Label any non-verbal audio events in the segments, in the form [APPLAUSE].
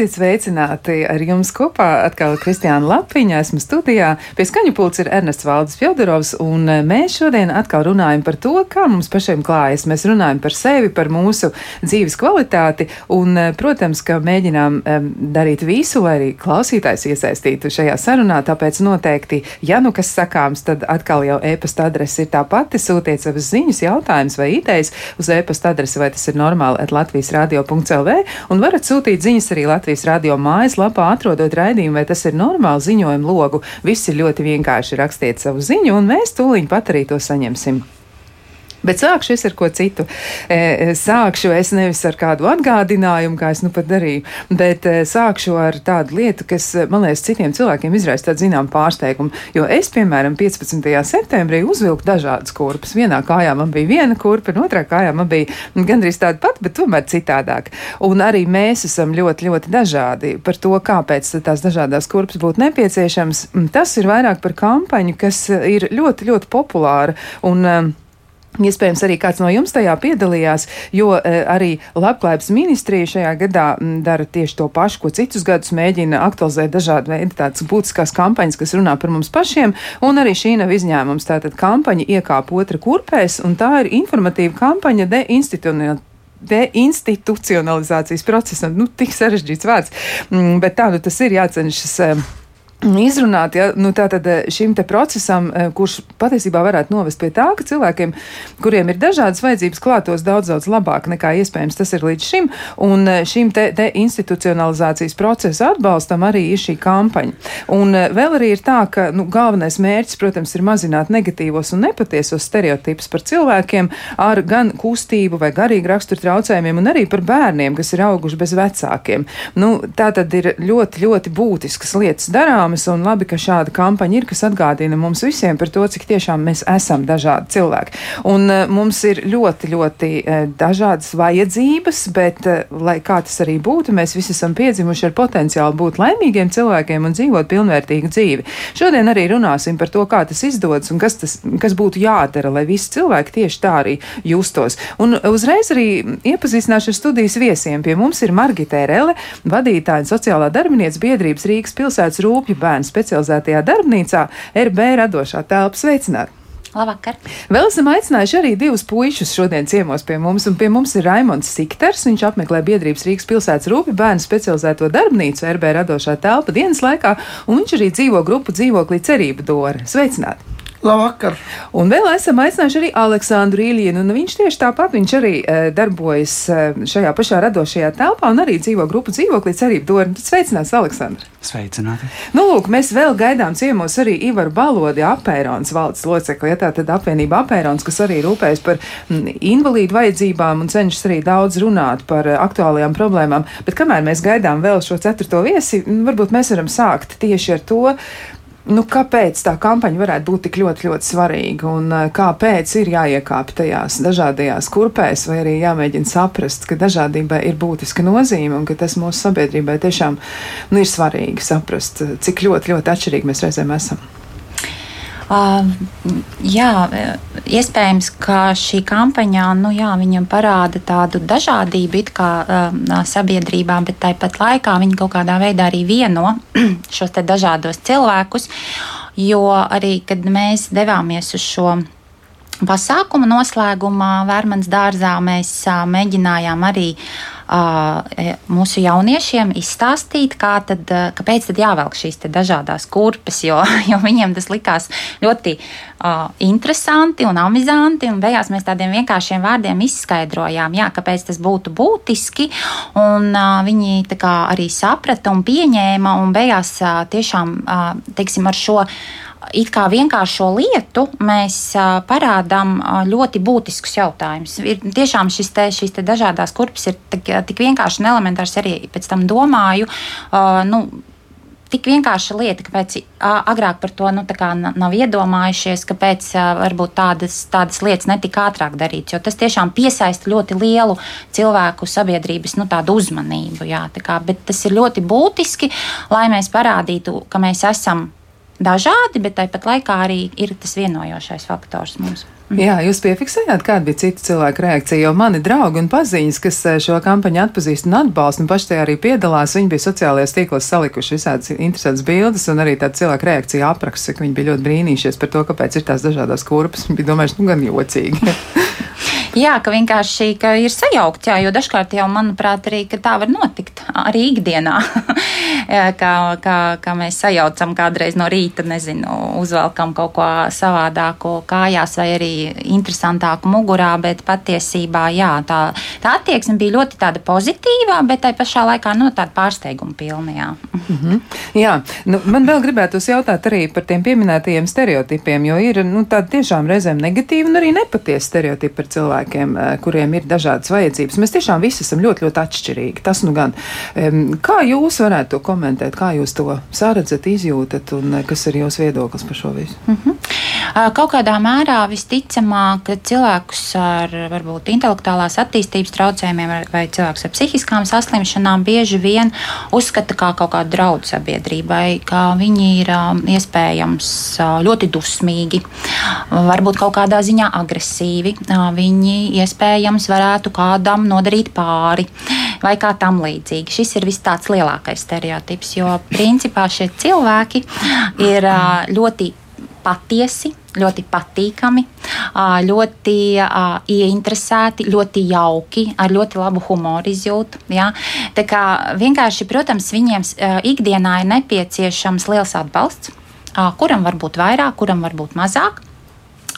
Esiet sveicināti ar jums kopā. Atkal Kristiāna Lapiņa, esmu studijā. Pie skaņu pults ir Ernests Valdis Fjodorovs, un e, mēs šodien atkal runājam par to, kā mums pašiem klājas. Mēs runājam par sevi, par mūsu dzīves kvalitāti, un, e, protams, ka mēģinām um, darīt visu, lai arī klausītājs iesaistītu šajā sarunā. Tāpēc noteikti, ja nu kas sakāms, tad atkal jau e-pasta adrese ir tā pati. Sūtiet savas ziņas, jautājumus vai idejas uz e-pasta adresi, vai tas ir normāli at Latvijas radio.lv, un varat sūtīt ziņas arī Latvijas radio mājaslapā, atrodot raidījumu, vai tas ir normāli ziņojumu logu. Viss ir ļoti vienkārši rakstiet savu ziņu, un mēs tūlīt pat arī to saņemsim. Bet sākšu es ar ko citu. E, e, sākšu es nevis ar kādu atgādinājumu, kā es nu pat darīju, bet e, sākšu ar tādu lietu, kas, man liekas, citiem cilvēkiem izraisa tādu zinām pārsteigumu. Jo es, piemēram, 15. septembrī uzvilku dažādas kurpes. Vienā kājā man bija viena kurpa, un otrā kājā man bija gandrīz tāda pati, bet tomēr citādāk. Un arī mēs esam ļoti, ļoti dažādi par to, kāpēc tās dažādās kurpes būtu nepieciešams. Tas ir vairāk par kampaņu, kas ir ļoti, ļoti populāra. Un, Iespējams, arī kāds no jums tajā piedalījās, jo e, arī Labklājības ministrija šajā gadā m, dara tieši to pašu, ko citus gadus mēģina aktualizēt dažādi veidi tādas būtiskās kampaņas, kas runā par mums pašiem, un arī šī nav izņēmums. Tātad kampaņa iekāp otra kurpēs, un tā ir informatīva kampaņa deinstitucionalizācija deinstitucionalizācijas procesam. Nu, tik sarežģīts vārds, mm, bet tā nu tas ir jācenšas e, izrunāt, ja, nu, tātad eh, šim procesam, eh, kurš patiesībā varētu novest pie tā, ka cilvēkiem, kuriem ir dažādas vajadzības, klātos daudz, daudz labāk nekā iespējams tas ir līdz šim, un eh, šim te, te institucionalizācijas procesa atbalstam arī ir šī kampaņa. Un vēl arī ir tā, ka, nu, galvenais mērķis, protams, ir mazināt negatīvos un nepatiesos stereotipus par cilvēkiem ar gan kustību vai garīgu raksturu traucējumiem, un arī par bērniem, kas ir auguši bez vecākiem. Nu, tā tad ir ļoti, ļoti būtiskas lietas darām zināmas, un labi, ka šāda kampaņa ir, kas atgādina mums visiem par to, cik tiešām mēs esam dažādi cilvēki. Un uh, mums ir ļoti, ļoti uh, dažādas vajadzības, bet, uh, lai kā tas arī būtu, mēs visi esam piedzimuši ar potenciālu būt laimīgiem cilvēkiem un dzīvot pilnvērtīgu dzīvi. Šodien arī runāsim par to, kā tas izdodas un kas, tas, kas būtu jādara, lai visi cilvēki tieši tā arī justos. Un uzreiz arī iepazīstināšu ar studijas viesiem. Pie mums ir Margita Erele, vadītāja sociālā darbinieca biedrības Rīgas pilsētas rūpju bērnu specializētajā darbnīcā RB radošā telpa sveicināt. Labvakar! Vēl esam aicinājuši arī divus puišus šodien ciemos pie mums, pie mums ir Raimons Sikters. Viņš apmeklē biedrības Rīgas pilsētas rūpju bērnu specializēto darbnīcu RB radošā telpa dienas laikā, un viņš arī dzīvo grupu dzīvoklī Cerība Dora. Sveicināt! Labvakar! Un vēl esam aicinājuši arī Aleksandru Ilīnu. Viņš tieši tāpat viņš arī e, darbojas e, šajā pašā radošajā telpā un arī dzīvo grupu dzīvoklī Cerība Dora. Sveicināts, Aleksandrs! Sveicināti! Nu, lūk, mēs vēl gaidām ciemos arī Ivaru Balodi apērons valdes locekli, ja tā tad apvienība apērons, kas arī rūpējas par invalīdu vajadzībām un cenšas arī daudz runāt par e, aktuālajām problēmām. Bet kamēr mēs gaidām vēl šo ceturto viesi, varbūt mēs varam sākt tieši ar to, Nu, kāpēc tā kampaņa varētu būt tik ļoti, ļoti svarīga un eh, kāpēc ir jāiekāp tajās dažādajās kurpēs, vai arī jāmēģina saprast, ka dažādībai ir būtiska nozīme un ka tas mūsu sabiedrībai tiešām nu, ir svarīgi saprast, cik ļoti, ļoti atšķirīgi mēs reizēm esam. Jā, iespējams, ka šī kampaņā nu, jā, parāda tādu dažādību kā, sabiedrībā, bet tāpat laikā viņi kaut kādā veidā arī vieno [CLEARS THROAT] šos dažādos cilvēkus. Jo arī, kad mēs devāmies uz šo pasākumu noslēgumā Vērmans dārzā, mēs mēģinājām arī uh, mūsu jauniešiem izstāstīt, tad, kāpēc tad jāvelk šīs dažādas kurpes, jo, [LAUGHS] jo viņiem tas likās ļoti interesanti un amizanti. Un beigās mēs tādiem vienkāršiem vārdiem izskaidrojām, jā, kāpēc tas būtu būtiski. Un, viņi arī saprata un pieņēma, un beigās tiešām teiksim, ar šo it kā vienkāršo lietu mēs parādām ļoti būtiskus jautājumus. Ir tiešām šis te, šīs te dažādas kurpes ir tik, tik vienkārši un elementārs arī pēc tam domāju. Nu, tik vienkārša lieta, kāpēc agrāk par to nu, nav iedomājušies, kāpēc varbūt tādas, tādas lietas netika ātrāk darītas. Jo tas tiešām piesaista ļoti lielu cilvēku sabiedrības nu, uzmanību. Jā, kā, bet tas ir ļoti būtiski, lai mēs parādītu, ka mēs esam dažādi, bet tāpat laikā arī ir tas vienojošais faktors mums. Jā, jūs piefiksējāt, kāda bija cita cilvēka reakcija, jo mani draugi un paziņas, kas eh, šo kampaņu atpazīst un atbalsta, un paši tajā arī piedalās, viņi bija sociālajos tīklos salikuši visādas interesantas bildes un arī tāda cilvēka reakcija apraksta, ka viņi bija ļoti brīnījušies par to, kāpēc ir tās dažādas kurpes. Viņi bija domājuši, nu gan jocīgi. [LAUGHS] Jā, ka vienkārši ka ir sajaukt, jā, jo dažkārt jau, manuprāt, arī tā var notikt arī ikdienā. kā, kā, kā mēs sajaucam kādreiz no rīta, nezinu, uzvelkam kaut ko savādāku kājās vai arī interesantāku mugurā, bet patiesībā, jā, tā, tā attieksme bija ļoti tāda pozitīvā, bet tai pašā laikā, nu, tāda pārsteiguma pilna, jā. Mm -hmm. Jā, nu, man vēl gribētos jautāt arī par tiem pieminētajiem stereotipiem, jo ir, nu, tādi tiešām reizēm negatīvi un arī nepatiesi stereotipi par cilvēku cilvēkiem, eh, kuriem ir dažādas vajadzības. Mēs tiešām visi esam ļoti, ļoti atšķirīgi. Tas nu gan. Kā jūs varētu to komentēt, kā jūs to sāredzat, izjūtat un eh, kas ir jūsu viedoklis par šo visu? Mm -hmm. Kaut kādā mērā visticamāk, cilvēkus ar varbūt intelektuālās attīstības traucējumiem vai cilvēks ar psihiskām saslimšanām bieži vien uzskata kā kaut kādu draudu sabiedrībai, ka viņi ir iespējams ļoti dusmīgi, varbūt kaut kādā ziņā agresīvi. Viņi viņi iespējams varētu kādam nodarīt pāri vai kā tam līdzīgi. Šis ir viss tāds lielākais stereotips, jo principā šie cilvēki ir ļoti patiesi, ļoti patīkami, ļoti ieinteresēti, ļoti jauki, ar ļoti labu humoru izjūtu. Ja? Tā kā vienkārši, protams, viņiem ikdienā ir nepieciešams liels atbalsts, kuram var būt vairāk, kuram var būt mazāk.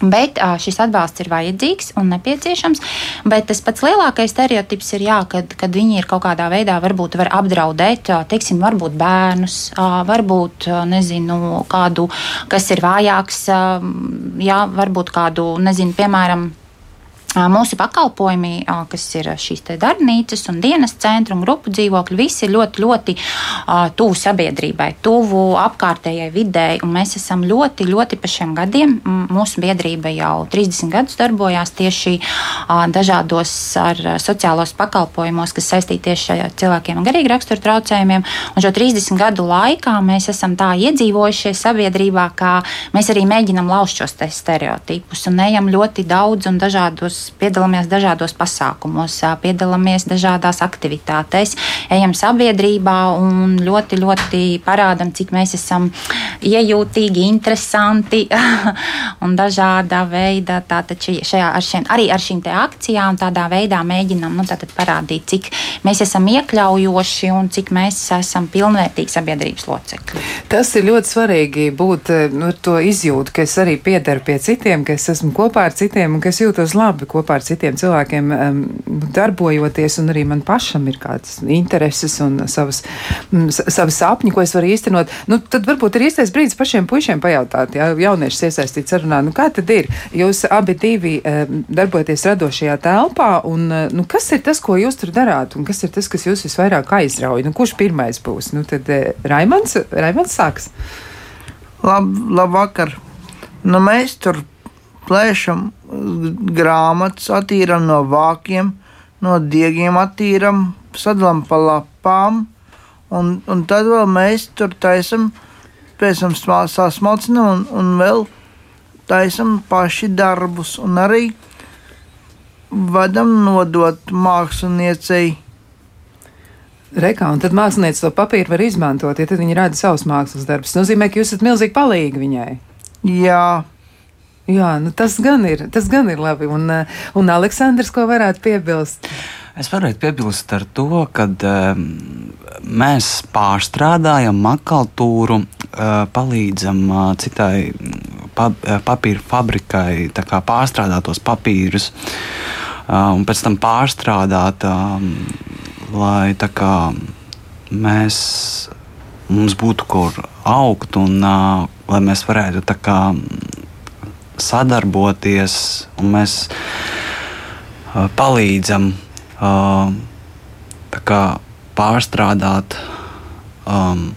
Bet šis atbalsts ir vajadzīgs un nepieciešams. Bet tas pats lielākais stereotips ir, jā, kad, kad viņi ir kaut kādā veidā varbūt var apdraudēt, teiksim, varbūt bērnus, varbūt nezinu, kādu, kas ir vājāks, jā, varbūt kādu, nezinu, piemēram, Mūsu pakalpojumi, kas ir šīs darbnīcas un dienas centri un grupu dzīvokļi, visi ir ļoti, ļoti tuvu sabiedrībai, tuvu apkārtējai videi. Mēs esam ļoti, ļoti pa šiem gadiem. Mūsu biedrība jau 30 gadus darbojās tieši dažādos ar sociālos pakalpojumos, kas saistīti tieši ar cilvēkiem ar garīgu raksturu traucējumiem. Un šo 30 gadu laikā mēs esam tā iedzīvojušies sabiedrībā, ka mēs arī mēģinam lauzt šos stereotipus un ejam ļoti daudz un dažādos piedalāmies dažādos pasākumos, piedalāmies dažādās aktivitātēs, ejam sabiedrībā un ļoti, ļoti parādam, cik mēs esam iejūtīgi, interesanti [LAUGHS] un dažādā veidā. Tātad šajā, ar šiem, arī ar šīm akcijām tādā veidā mēģinām nu, parādīt, cik mēs esam iekļaujoši un cik mēs esam pilnvērtīgi sabiedrības locekļi. Tas ir ļoti svarīgi būt nu, to izjūtu, ka es arī piedaru pie citiem, ka es esmu kopā ar citiem un ka es jūtos labi kopā ar citiem cilvēkiem um, darbojoties, un arī man pašam ir kādas intereses un savas, m, savas sapņi, ko es varu īstenot. Nu, tad varbūt ir īstais brīdis pašiem puišiem pajautāt, ja jauniešus iesaistīt sarunā, nu kā tad ir? Jūs abi divi um, darbojaties radošajā telpā, un uh, nu, kas ir tas, ko jūs tur darāt, un kas ir tas, kas jūs visvairāk aizrauj? Nu, kurš pirmais būs? Nu, tad uh, Raimans, Raimans sāks. Lab, labvakar! Nu, mēs tur plēšam grāmatas, attīram no vākiem, no diegiem, attīram, sadalām pa lapām, un, un tad vēl mēs tur taisam, pēc tam sasmalcinam un, un vēl taisam paši darbus, un arī vadam nodot māksliniecei. Rekā, un tad mākslinieci to papīru var izmantot, ja tad viņi rada savus mākslas darbus. Tas nozīmē, ka jūs esat milzīgi palīgi viņai. Jā, Jā, nu tas gan ir, tas gan ir labi. Un, eh, un Aleksandrs, ko varētu piebilst? Es varētu piebilst ar to, ka um, mēs pārstrādājam makultūru, uh, palīdzam uh, citai pa, uh, papīra fabrikai pārstrādāt tos papīrus uh, un pēc tam pārstrādāt, um, lai kā, mēs, mums būtu kur augt un uh, lai mēs varētu tā kā sadarboties, un mēs palīdzam kā, pārstrādāt. Um,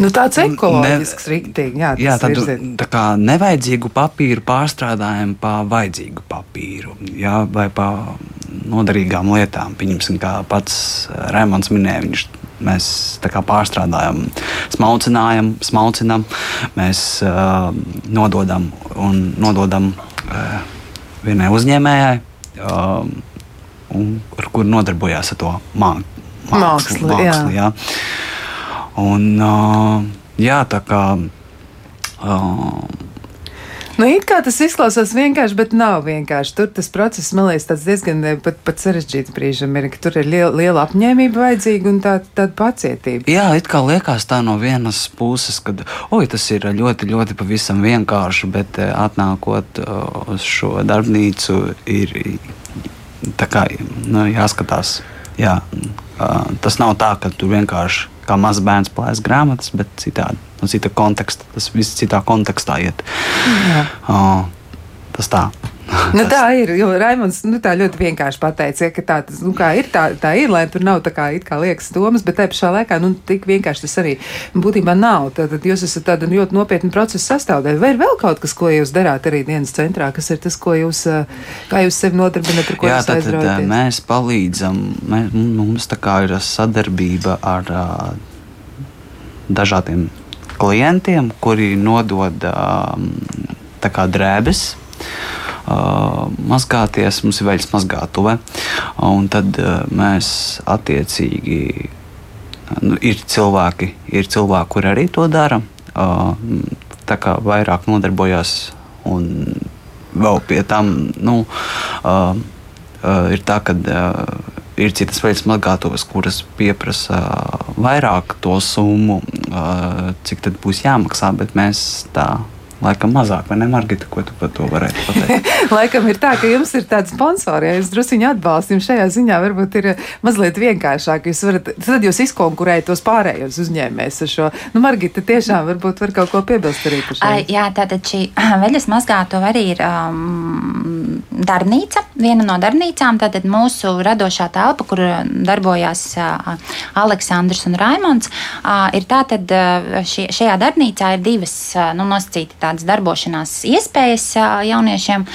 Nu, tāds ekoloģisks, ne, riktīgi, jā, jā tādu, tā kā nevajadzīgu papīru pārstrādājam pa vajadzīgu papīru, jā, vai pa noderīgām lietām. Pieņemsim, kā pats Rēmons minēja, viņš mēs pārstrādājam, smalcinājam, smalcinam, mēs uh, nododam un nododam uh, vienai uzņēmējai, uh, un, ar kur nodarbojās ar to mā, mākslu. Mākslu, jā. mākslu jā. Un, uh, jā, tā kā. Uh, Nu, it kā tas izklausās vienkārši, bet nav vienkārši. Tur tas process, man liekas, tāds diezgan eh, pat, pat sarežģīts brīžam ir, ka tur ir liela, liela apņēmība vajadzīga un tā, tāda pacietība. Jā, it kā liekas tā no vienas puses, ka oi, tas ir ļoti, ļoti pavisam vienkārši, bet eh, atnākot uh, uz šo darbnīcu, ir kā, nu, jāskatās. Jā, tas nav tā, ka tur vienkārši kā mazs bērns plēs grāmatas, bet citādi no cita konteksta. Tas viss citā kontekstā iet. Uh, tas tā. Nu, tā ir. Jo Raimons nu, tā ļoti vienkārši pateica, ja, ka tā, nu, ir, tā, tā ir, lai tur nav tā kā, kā liekas domas, bet tajā pašā laikā nu, tik vienkārši tas arī būtībā nav. Tad, jūs esat tāda ļoti nopietna procesa sastāvdaļa. Vai ir vēl kaut kas, ko jūs darāt arī dienas centrā, kas ir tas, ko jūs, kā jūs sevi nodarbināt, ar ko Jā, jūs aizraujaties? Mēs palīdzam, mēs, mums tā kā ir sadarbība ar dažādiem klientiem, kuri nodod kā, drēbes. Mazgāties, mums ir veļas mazgātuve. Un tad mēs attiecīgi nu, ir cilvēki, ir cilvēki, kuri arī to dara. Tā kā vairāk nodarbojās un vēl pie tam nu, ir tā, ka ir citas veids mazgātuves, kuras prasa vairāk to summu, cik tad būs jāmaksā, bet mēs tā Laikam mazāk, vai ne, Margita, ko tu par to varētu pateikt? [LAUGHS] Laikam ir tā, ka jums ir tāds sponsors, ja jūs druskuļi atbalstat. Jums šajā ziņā varbūt ir mazliet vienkāršāk. Jūs varat, tad jūs izkonkurējat tos pārējos uzņēmējus ar šo. Nu, Margita, tiešām varbūt var kaut ko piebilst arī par šo. Jā, tātad šī [CLEARS THROAT] veļas mazgātuve arī ir um, darbnīca, viena no darbnīcām. Tātad mūsu radošā telpa, kur darbojās uh, Aleksandrs un Raimons, uh, ir tātad uh, šie, šajā darbnīcā ir divas uh, nu, nosacītas tādas darbošanās iespējas jauniešiem.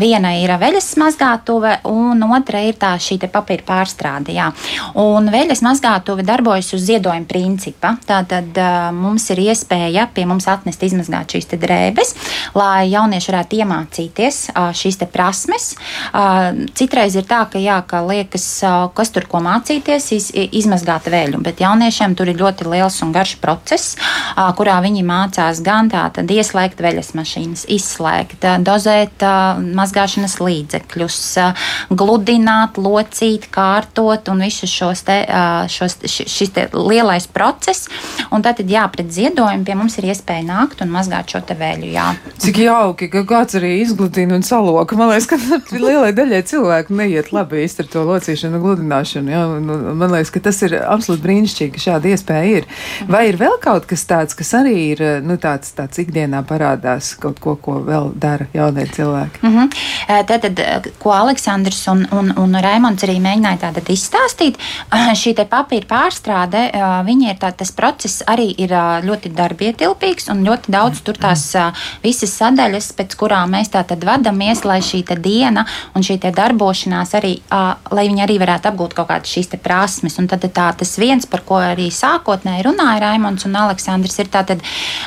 Viena ir veļas mazgātuve, un otra ir tā šī papīra pārstrāde. Jā. Un veļas mazgātuve darbojas uz ziedojuma principa. Tātad mums ir iespēja pie mums atnest izmazgāt šīs drēbes, lai jaunieši varētu iemācīties šīs prasmes. Citreiz ir tā, ka, jā, ka liekas, kas tur ko mācīties, iz, izmazgāt veļu, bet jauniešiem tur ir ļoti liels un garš process, kurā viņi mācās gan tā, tad ieslēgt slēgt veļas mašīnas, izslēgt, dozēt mazgāšanas līdzekļus, gludināt, locīt, kārtot un visus šos te, šos, šis te lielais process. Un tad, jā, pret ziedojumu pie mums ir iespēja nākt un mazgāt šo te veļu. Jā. Cik jauki, ka kāds arī izgludina un saloka. Man liekas, ka [LAUGHS] lielai daļai cilvēku neiet labi iztart to locīšanu un gludināšanu. Jā. Man liekas, ka tas ir absolūti brīnišķīgi, ka šāda iespēja ir. Vai ir vēl kaut kas tāds, kas arī ir nu, tāds, tāds ikdienā parādās? Parādās kaut ko, ko vēl dara jaunie cilvēki. Mm -hmm. Tad, tad, ko Aleksandrs un, un, un Raimons arī mēģināja tātad izstāstīt, šī papīra pārstrāde, viņa ir tā, tas process arī ir ļoti darbietilpīgs un ļoti daudz tur tās visas sadaļas, pēc kurām mēs tātad vadamies, lai šī diena un šī darbošanās arī, lai viņi arī varētu apgūt kaut kādas šīs prasmes. Un tad tā, tas viens, par ko arī sākotnēji runāja Raimons un Aleksandrs, ir tātad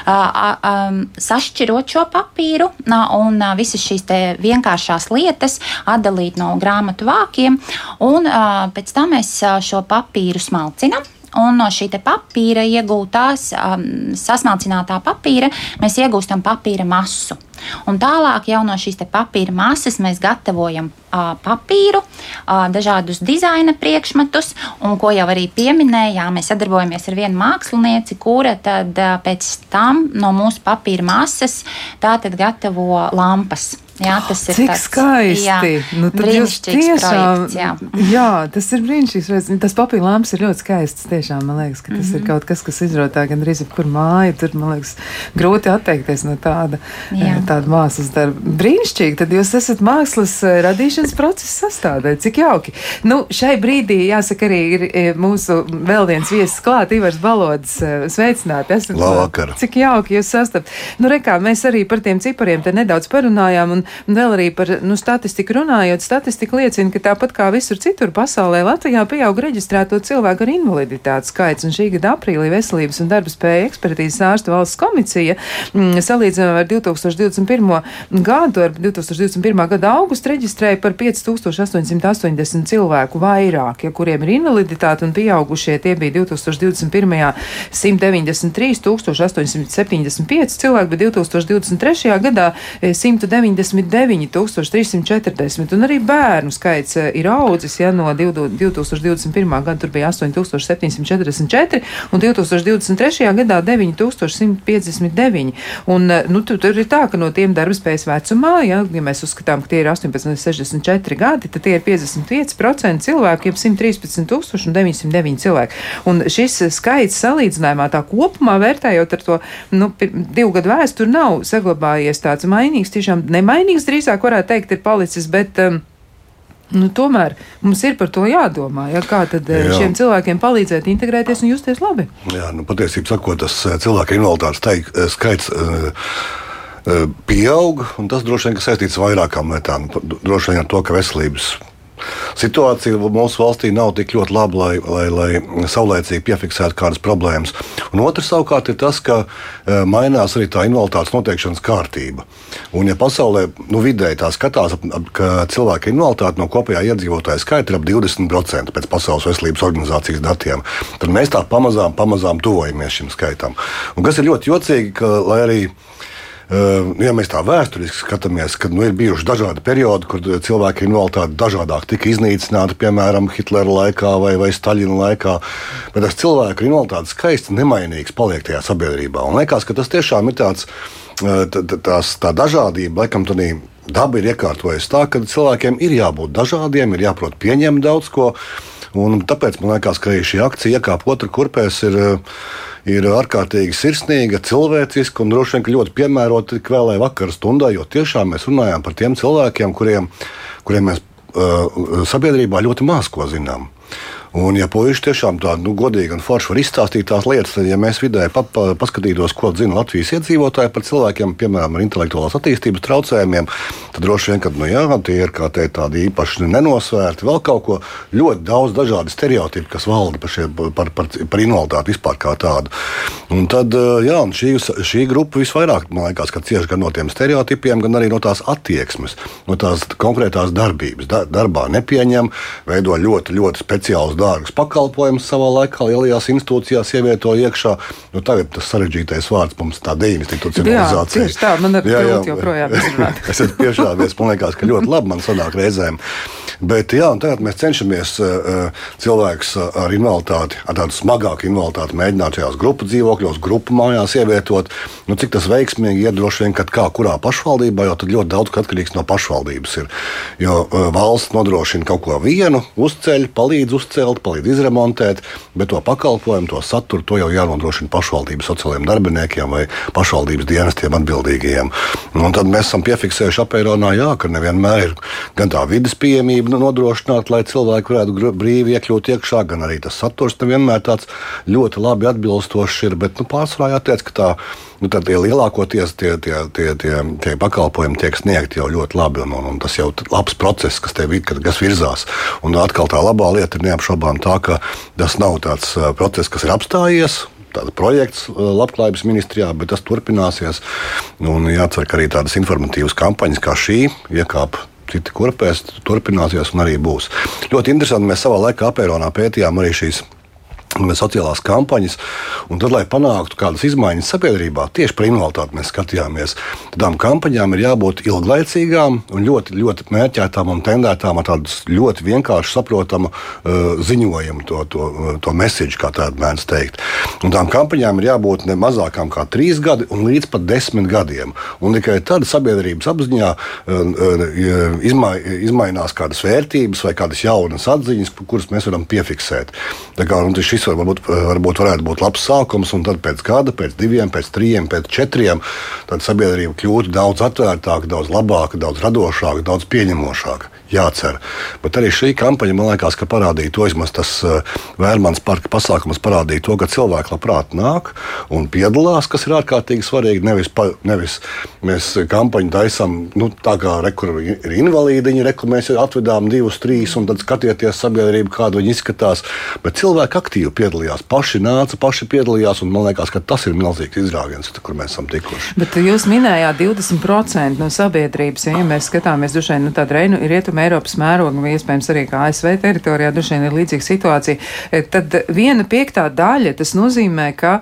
um, sašķirot šo papīru un visas šīs vienkāršās lietas atdalīt no grāmatu vākiem, un pēc tam mēs šo papīru smalcinām. Un no šī papīra iegūtās, um, sasmalcinātā papīra, mēs iegūstam papīra masu. Un tālāk jau no šīs papīra masas mēs gatavojam uh, papīru, uh, dažādus dizaina priekšmetus, un ko jau arī pieminējām, mēs sadarbojamies ar vienu mākslinieci, kura tad uh, pēc tam no mūsu papīra masas tātad gatavo lampas. Jā, tas ir Cik tāds, skaisti. Jā, nu, brīnišķīgs tiešām, projekts. Jā. jā, tas ir brīnišķīgs. Tas papīra lamps ir ļoti skaists. Tiešām, man liekas, ka tas mm -hmm. ir mhm. kaut kas, kas izrotā gan arī jebkur māja. Tur, man liekas, grūti atteikties no tāda, jā. tāda mākslas darba. Brīnišķīgi, tad jūs esat mākslas eh, radīšanas procesa sastāvdaļa. Cik jauki. Nu, šai brīdī, jāsaka, arī ir eh, mūsu vēl viens viesis klāt, Ivars Balods. Eh, sveicināti! Esat Labvakar! Cik jauki jūs sastapt. Nu, rekā, mēs arī par tiem cipariem te nedaudz parunājām. Un, un vēl arī par nu, statistiku runājot, statistika liecina, ka tāpat kā visur citur pasaulē, Latvijā pieaug reģistrēto cilvēku ar invaliditāti skaits, un šī gada aprīlī Veselības un darba spēja ekspertīzes ārstu valsts komisija mm, salīdzinājumā ar 2021. gadu, ar 2021. gada augustu reģistrēja par 5880 cilvēku vairāk, ja kuriem ir invaliditāte un pieaugušie tie bija 2021. 193 875 cilvēki, bet 2023. gadā 199 340, un arī bērnu skaits eh, ir audzis, ja no 2021. gada tur bija 8744, un 2023. gadā 9159. Un, eh, nu, tur, tur ir tā, ka no tiem darbspējas vecumā, ja, ja mēs uzskatām, ka tie ir 18, 64 gadi, tad tie ir 55% cilvēku, jeb 113 909 cilvēki. Un šis skaits salīdzinājumā tā kopumā vērtējot ar to nu, divu gadu vēsturi nav saglabājies tāds mainīgs, tiešām nemainīgs drīzāk varētu teikt ir palicis, bet um, Nu, tomēr mums ir par to jādomā. Ja, kā tad eh, Jā. šiem cilvēkiem palīdzēt integrēties un justies labi? Jā, nu, patiesībā sakot, tas eh, cilvēku invaliditātes eh, skaits. Pieaug, un tas droši vien ir saistīts ar vairākām lietām. Droši vien ar to, ka veselības situācija mūsu valstī nav tik ļoti laba, lai, lai, lai saulēcīgi piefiksētu kādas problēmas. Un otrs savukārt ir tas, ka e, mainās arī tā invaliditātes noteikšanas kārtība. Un, ja pasaulē nu, vidēji tā skatās, ka cilvēki ar invaliditāti no kopējā iedzīvotāja skaita ir ap 20% pēc Pasaules veselības organizācijas datiem, tad mēs tā pamazām, pamazām tuvojamies šim skaitam. Un kas ir ļoti jocīgi, ka lai arī Ja mēs tā vēsturiski skatāmies, tad nu, ir bijuši dažādi periodi, kur cilvēki ar invaliditāti dažādāk tika iznīcināti, piemēram, Hitlera laikā vai, vai Staļina laikā. Bet tas cilvēku ar invaliditāti skaisti nemainīgs paliek tajā sabiedrībā. Un liekas, ka tas tiešām ir tāds, tās, tā dažādība, laikam, tādā daba ir iekārtojusi tā, ka cilvēkiem ir jābūt dažādiem, ir jāprot pieņemt daudz ko. Un tāpēc man liekas, ka šī akcija iekāpa otrā kurpēs. Ir, ir ārkārtīgi sirsnīga, cilvēciska un droši vien ļoti piemērota tik vēlai vakara stundai, jo tiešām mēs runājam par tiem cilvēkiem, kuriem, kuriem mēs uh, sabiedrībā ļoti maz ko zinām. Un, ja puiši tiešām tādu nu, godīgu un foršu var izstāstīt tās lietas, tad, ja mēs vidēji pa, pa, paskatītos, ko zina Latvijas iedzīvotāji par cilvēkiem, piemēram, ar intelektuālās attīstības traucējumiem, tad droši vien, ka nu, jā, tie ir te tādi īpaši nenosvērti, vēl kaut ko ļoti daudz dažādu stereotipu, kas valda par, šie, par, par, par invaliditāti vispār kā tādu. Un tad jā, un šī, šī grupa visvairāk, man liekas, cieši gan no tiem stereotipiem, gan arī no tās attieksmes, no tās konkrētās darbības. Da, darbā nepieņem, veido ļoti, ļoti speciālus dārgus pakalpojumus savā laikā lielajās institūcijās ievieto iekšā. Nu, tagad tas sarežģītais vārds mums tā deinstitucionalizācija. Jā, tieši tā, man ir grūti joprojām [LAUGHS] izrunāt. es esmu piešāvies, man liekas, ka ļoti labi man sanāk reizēm. Bet jā, tagad mēs cenšamies uh, cilvēkus ar invaliditāti, ar tādu smagāku invaliditāti mēģināt šajās grupu dzīvokļos, grupu mājās ievietot. Nu, cik tas veiksmīgi ir droši vien, kad kā kurā pašvaldībā, jo tad ļoti daudz atkarīgs no pašvaldības ir. Jo valsts nodrošina kaut ko vienu, uzceļ, palīdz uzcelt celti, palīdz izremontēt, bet to pakalpojumu, to saturu, to jau jānodrošina pašvaldības sociālajiem darbiniekiem vai pašvaldības dienestiem atbildīgajiem. Un tad mēs esam piefiksējuši apēronā, jā, ka nevienmēr ir gan tā vidas pieejamība nodrošināta, lai cilvēki varētu brīvi iekļūt iekšā, gan arī tas saturs nevienmēr tāds ļoti labi atbilstošs ir, bet nu, pārsvarā jāteic, ka tā nu, tad tie lielākoties tie, tie, tie, tie, tie pakalpojumi tiek sniegti jau ļoti labi. Un, un, un tas jau ir labs process, kas tev ir, kas virzās. Un atkal tā labā lieta ir neapšaubām tā, ka tas nav tāds process, kas ir apstājies tāds projekts Labklājības ministrijā, bet tas turpināsies. Un jācer, ka arī tādas informatīvas kampaņas kā šī iekāpa citi kurpēs, turpināsies un arī būs. Ļoti interesanti, mēs savā laikā apēronā pētījām arī šīs sociālās kampaņas. Un tad, lai panāktu kādas izmaiņas sabiedrībā, tieši par invaliditāti mēs skatījāmies, tādām kampaņām ir jābūt ilglaicīgām un ļoti, ļoti mērķētām un tendētām ar tādu ļoti vienkārši saprotamu uh, ziņojumu, to, to, to message, kā tādu mēdz teikt. Un tām kampaņām ir jābūt ne mazākām kā trīs gadi un līdz pat desmit gadiem. Un tikai tad sabiedrības apziņā uh, uh, izmai, izmainās kādas vērtības vai kādas jaunas atziņas, kuras mēs varam piefiksēt. Tā kā, nu, šis varbūt, varbūt varētu būt labs sākums, un tad pēc gada, pēc diviem, pēc trim, pēc četriem, tad sabiedrība kļūtu daudz atvērtāka, daudz labāka, daudz radošāka, daudz pieņemošāka jācer. Bet arī šī kampaņa, man liekas, ka parādīja to, vismaz tas uh, Vērmans parka pasākums parādīja to, ka cilvēki labprāt nāk un piedalās, kas ir ārkārtīgi svarīgi. Nevis, pa, nevis mēs kampaņu taisām nu, tā kā rekur ir invalīdiņi, rekur mēs atvedām divus, trīs un tad skatieties sabiedrību, kāda viņi izskatās. Bet cilvēki aktīvi piedalījās, paši nāca, paši piedalījās, un man liekas, ka tas ir milzīgs izrāviens, kur mēs esam tikuši. Bet jūs minējāt 20% no sabiedrības, ja, ja mēs skatāmies, dušai, nu tāda reinu ir rietuma Eiropas mēroga, vai iespējams arī kā ASV teritorijā, droši vien ir līdzīga situācija, e, tad viena piektā daļa tas nozīmē, ka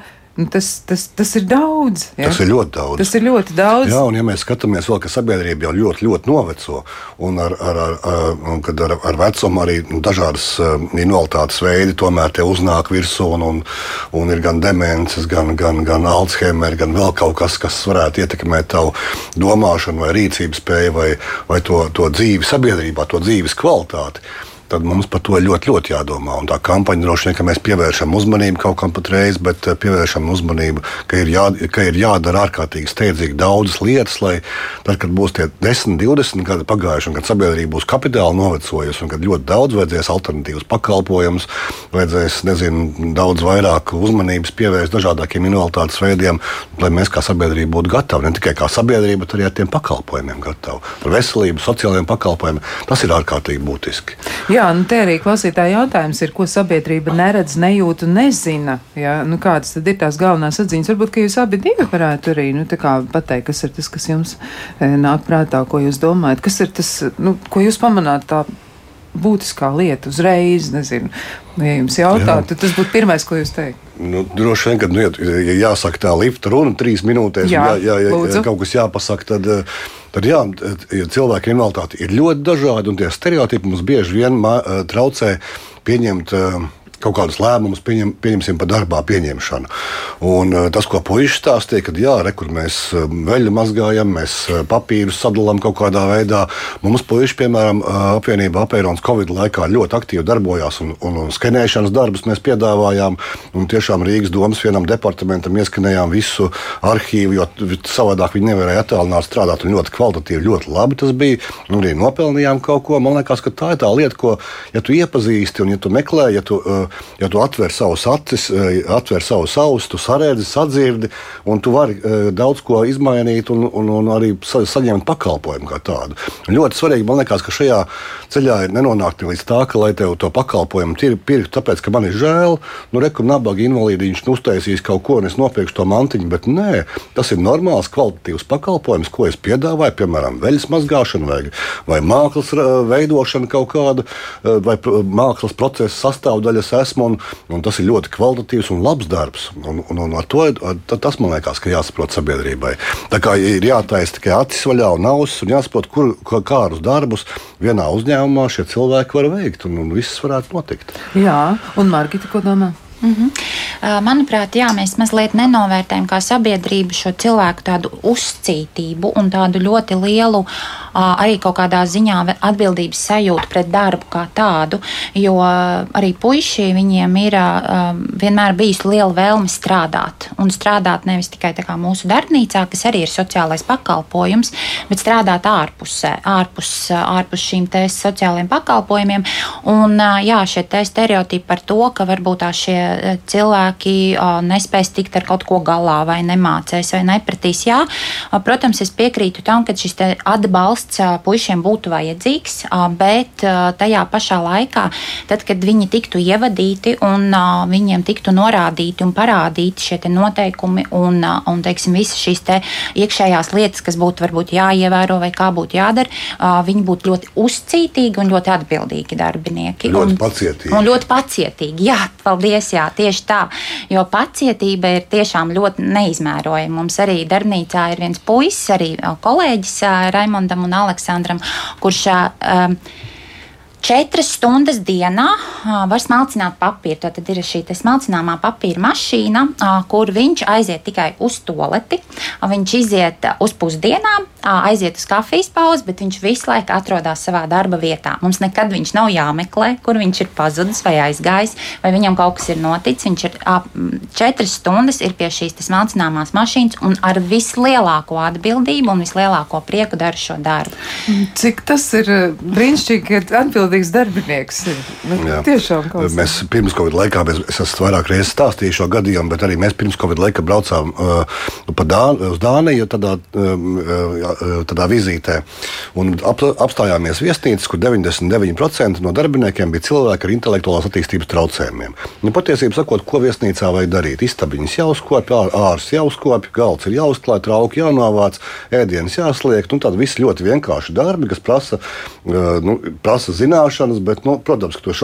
tas, tas, tas ir daudz. Ja? Tas ir ļoti daudz. Tas ir ļoti daudz. Jā, un ja mēs skatāmies vēl, ka sabiedrība jau ļoti, ļoti noveco, un ar, ar, ar, ar, ar, ar vecumu arī nu, dažādas invaliditātes veidi tomēr te uznāk virsū, un, un, un ir gan demences, gan, gan, gan Alzheimer, gan vēl kaut kas, kas varētu ietekmēt tavu domāšanu vai rīcības spēju vai, vai to, to dzīvi sabiedrībā, to dzīves kvalitāti tad mums par to ļoti, ļoti jādomā. Un tā kampaņa droši vien, ka mēs pievēršam uzmanību kaut kam patreiz, bet eh, pievēršam uzmanību, ka ir, jā, ka ir jādara ārkārtīgi steidzīgi daudzas lietas, lai tad, kad būs tie 10, 20 gadi pagājuši, un kad sabiedrība būs kapitāli novecojusi, un kad ļoti daudz vajadzēs alternatīvas pakalpojumus, vajadzēs nezinu, daudz vairāk uzmanības pievērst dažādākiem invaliditātes veidiem, lai mēs kā sabiedrība būtu gatavi ne tikai kā sabiedrība, bet arī ar tiem pakalpojumiem gatavi. Par veselību, sociālajiem pakalpojumiem tas ir ārkārtīgi būtiski. Jā, Jā, nu te arī klausītāja jautājums ir, ko sabiedrība neredz, nejūt un nezina. Jā, nu kādas tad ir tās galvenās atziņas? Varbūt, ka jūs abi divi varētu arī, nu, tā kā pateikt, kas ir tas, kas jums e, nāk prātā, ko jūs domājat, kas ir tas, nu, ko jūs pamanāt tā būtiskā lieta uzreiz, nezinu, nu, ja jums jautātu, tad tas būtu pirmais, ko jūs teikt. Nu, droši vien, kad nu, ja jāsaka tā lifta runa trīs minūtēs, jā, jā, jā, ja kaut kas jāpasaka, tad uh, tad jā, cilvēku invaliditāte ir ļoti dažāda, un tie stereotipi mums bieži vien traucē pieņemt kaut kādus lēmumus pieņem, pieņemsim par darbā pieņemšanu. Un, uh, tas, ko puikas stāstīja, kad jā, re, kur mēs uh, veļu mazgājam, mēs uh, papīrus sadalām kaut kādā veidā. Mums puikas, piemēram, apvienība Apērons Covid laikā ļoti aktīvi darbojās un, un, un skenēšanas darbus mēs piedāvājām. Un tiešām Rīgas domas vienam departamentam ieskanējām visu arhīvu, jo savādāk viņi nevarēja attālināt strādāt. Ļoti kvalitatīvi, ļoti labi tas bija. Un arī nopelnījām kaut ko. Man liekas, ka tā ir tā lieta, ko, ja tu iepazīsti un ja tu meklē, ja tu uh, ja tu atver savus acis, eh, atver savus ausis, tu saredzi, sadzirdi, un tu vari eh, daudz ko izmainīt un, un, un arī saņemt pakalpojumu kā tādu. Un ļoti svarīgi man liekas, ka šajā ceļā ir nenonākt līdz tā, ka, lai tev to pakalpojumu pirktu, tāpēc, ka man ir žēl, nu, reku nabaga invalīdiņš nu, uztaisīs kaut ko, un es nopirkšu to mantiņu, bet nē, tas ir normāls, kvalitatīvs pakalpojums, ko es piedāvāju, piemēram, veļas mazgāšana vai, vai mākslas veidošana kaut kāda, eh, vai mākslas procesa sastāvdaļas esmu, un, un tas ir ļoti kvalitatīvs un labs darbs. Un, un, un ar to ar, tas man liekas, ka jāsaprot sabiedrībai. Tā kā ir jātaisa tikai acis vaļā un ausis, un jāsaprot, kur, kādus darbus vienā uzņēmumā šie cilvēki var veikt, un, un viss varētu notikt. Jā, un Margita, ko domā? Mm -hmm. Manuprāt, jā, mēs mazliet nenovērtējam kā sabiedrība šo cilvēku tādu uzcītību un tādu ļoti lielu arī kaut kādā ziņā atbildības sajūtu pret darbu kā tādu. Jo arī puiši viņiem ir vienmēr bijusi liela vēlme strādāt. Un strādāt nevis tikai mūsu darbnīcā, kas arī ir sociālais pakalpojums, bet strādāt ārpusē, ārpus, ārpus šīm sociālajiem pakalpojumiem. Un jā, šie stereotipi par to, ka varbūt tā šie cilvēki nespēs tikt ar kaut ko galā, vai nemācēs, vai nepratīs. Jā, protams, es piekrītu tam, ka šis atbalsts puišiem būtu vajadzīgs, bet tajā pašā laikā, tad, kad viņi tiktu ievadīti un viņiem tiktu norādīti un parādīti šie noteikumi un, un teiksim, visas šīs iekšējās lietas, kas būtu varbūt jāievēro vai kā būtu jādara, viņi būtu ļoti uzcītīgi un ļoti atbildīgi darbinieki. Ļoti un, pacietīgi. Un ļoti pacietīgi. Jā, paldies. Jā, tieši tā. Jo pacietība ir tiešām ļoti neizmērojama. Mums arī darbnīcā ir viens puisis, arī kolēģis Raimondam un Aleksandram, kurš. Um, Četras stundas dienā var smalcināt papīru. Tad ir šī smalcināmā papīra mašīna, kur viņš aiziet tikai uz toleti. Viņš iziet uz pusdienām, aiziet uz kafijas pauzi, bet viņš visu laiku atrodas savā darba vietā. Mums nekad viņš nav jāmeklē, kur viņš ir pazudis vai aizgājis, vai viņam kaut kas ir noticis. Viņš ir ap četras stundas ir pie šīs smalcināmās mašīnas un ar vislielāko atbildību un vislielāko prieku dara šo darbu. Cik tas ir brīnišķīgi, ka atbildīgs darbinieks ir. Nu, tiešām, mēs pirms Covid laikā, mēs, es esmu vairāk reizes stāstījis šo gadījumu, bet arī mēs pirms Covid laika braucām uh, Dā, uz Dāniju tādā, uh, tādā vizītē un ap, apstājāmies viesnīcas, kur 99% no darbiniekiem bija cilvēki ar intelektuālās attīstības traucējumiem. Nu, patiesībā sakot, ko viesnīcā vajag darīt? Istabiņas jāuzkopja, ārs jāuzkopja, galds ir jāuzklāj, trauki jānovāc, ēdienas jāsliek. Nu, tādi visi ļoti vienkārši darbi, kas prasa, uh, nu, prasa zināšanas, bet, nu, protams, ka to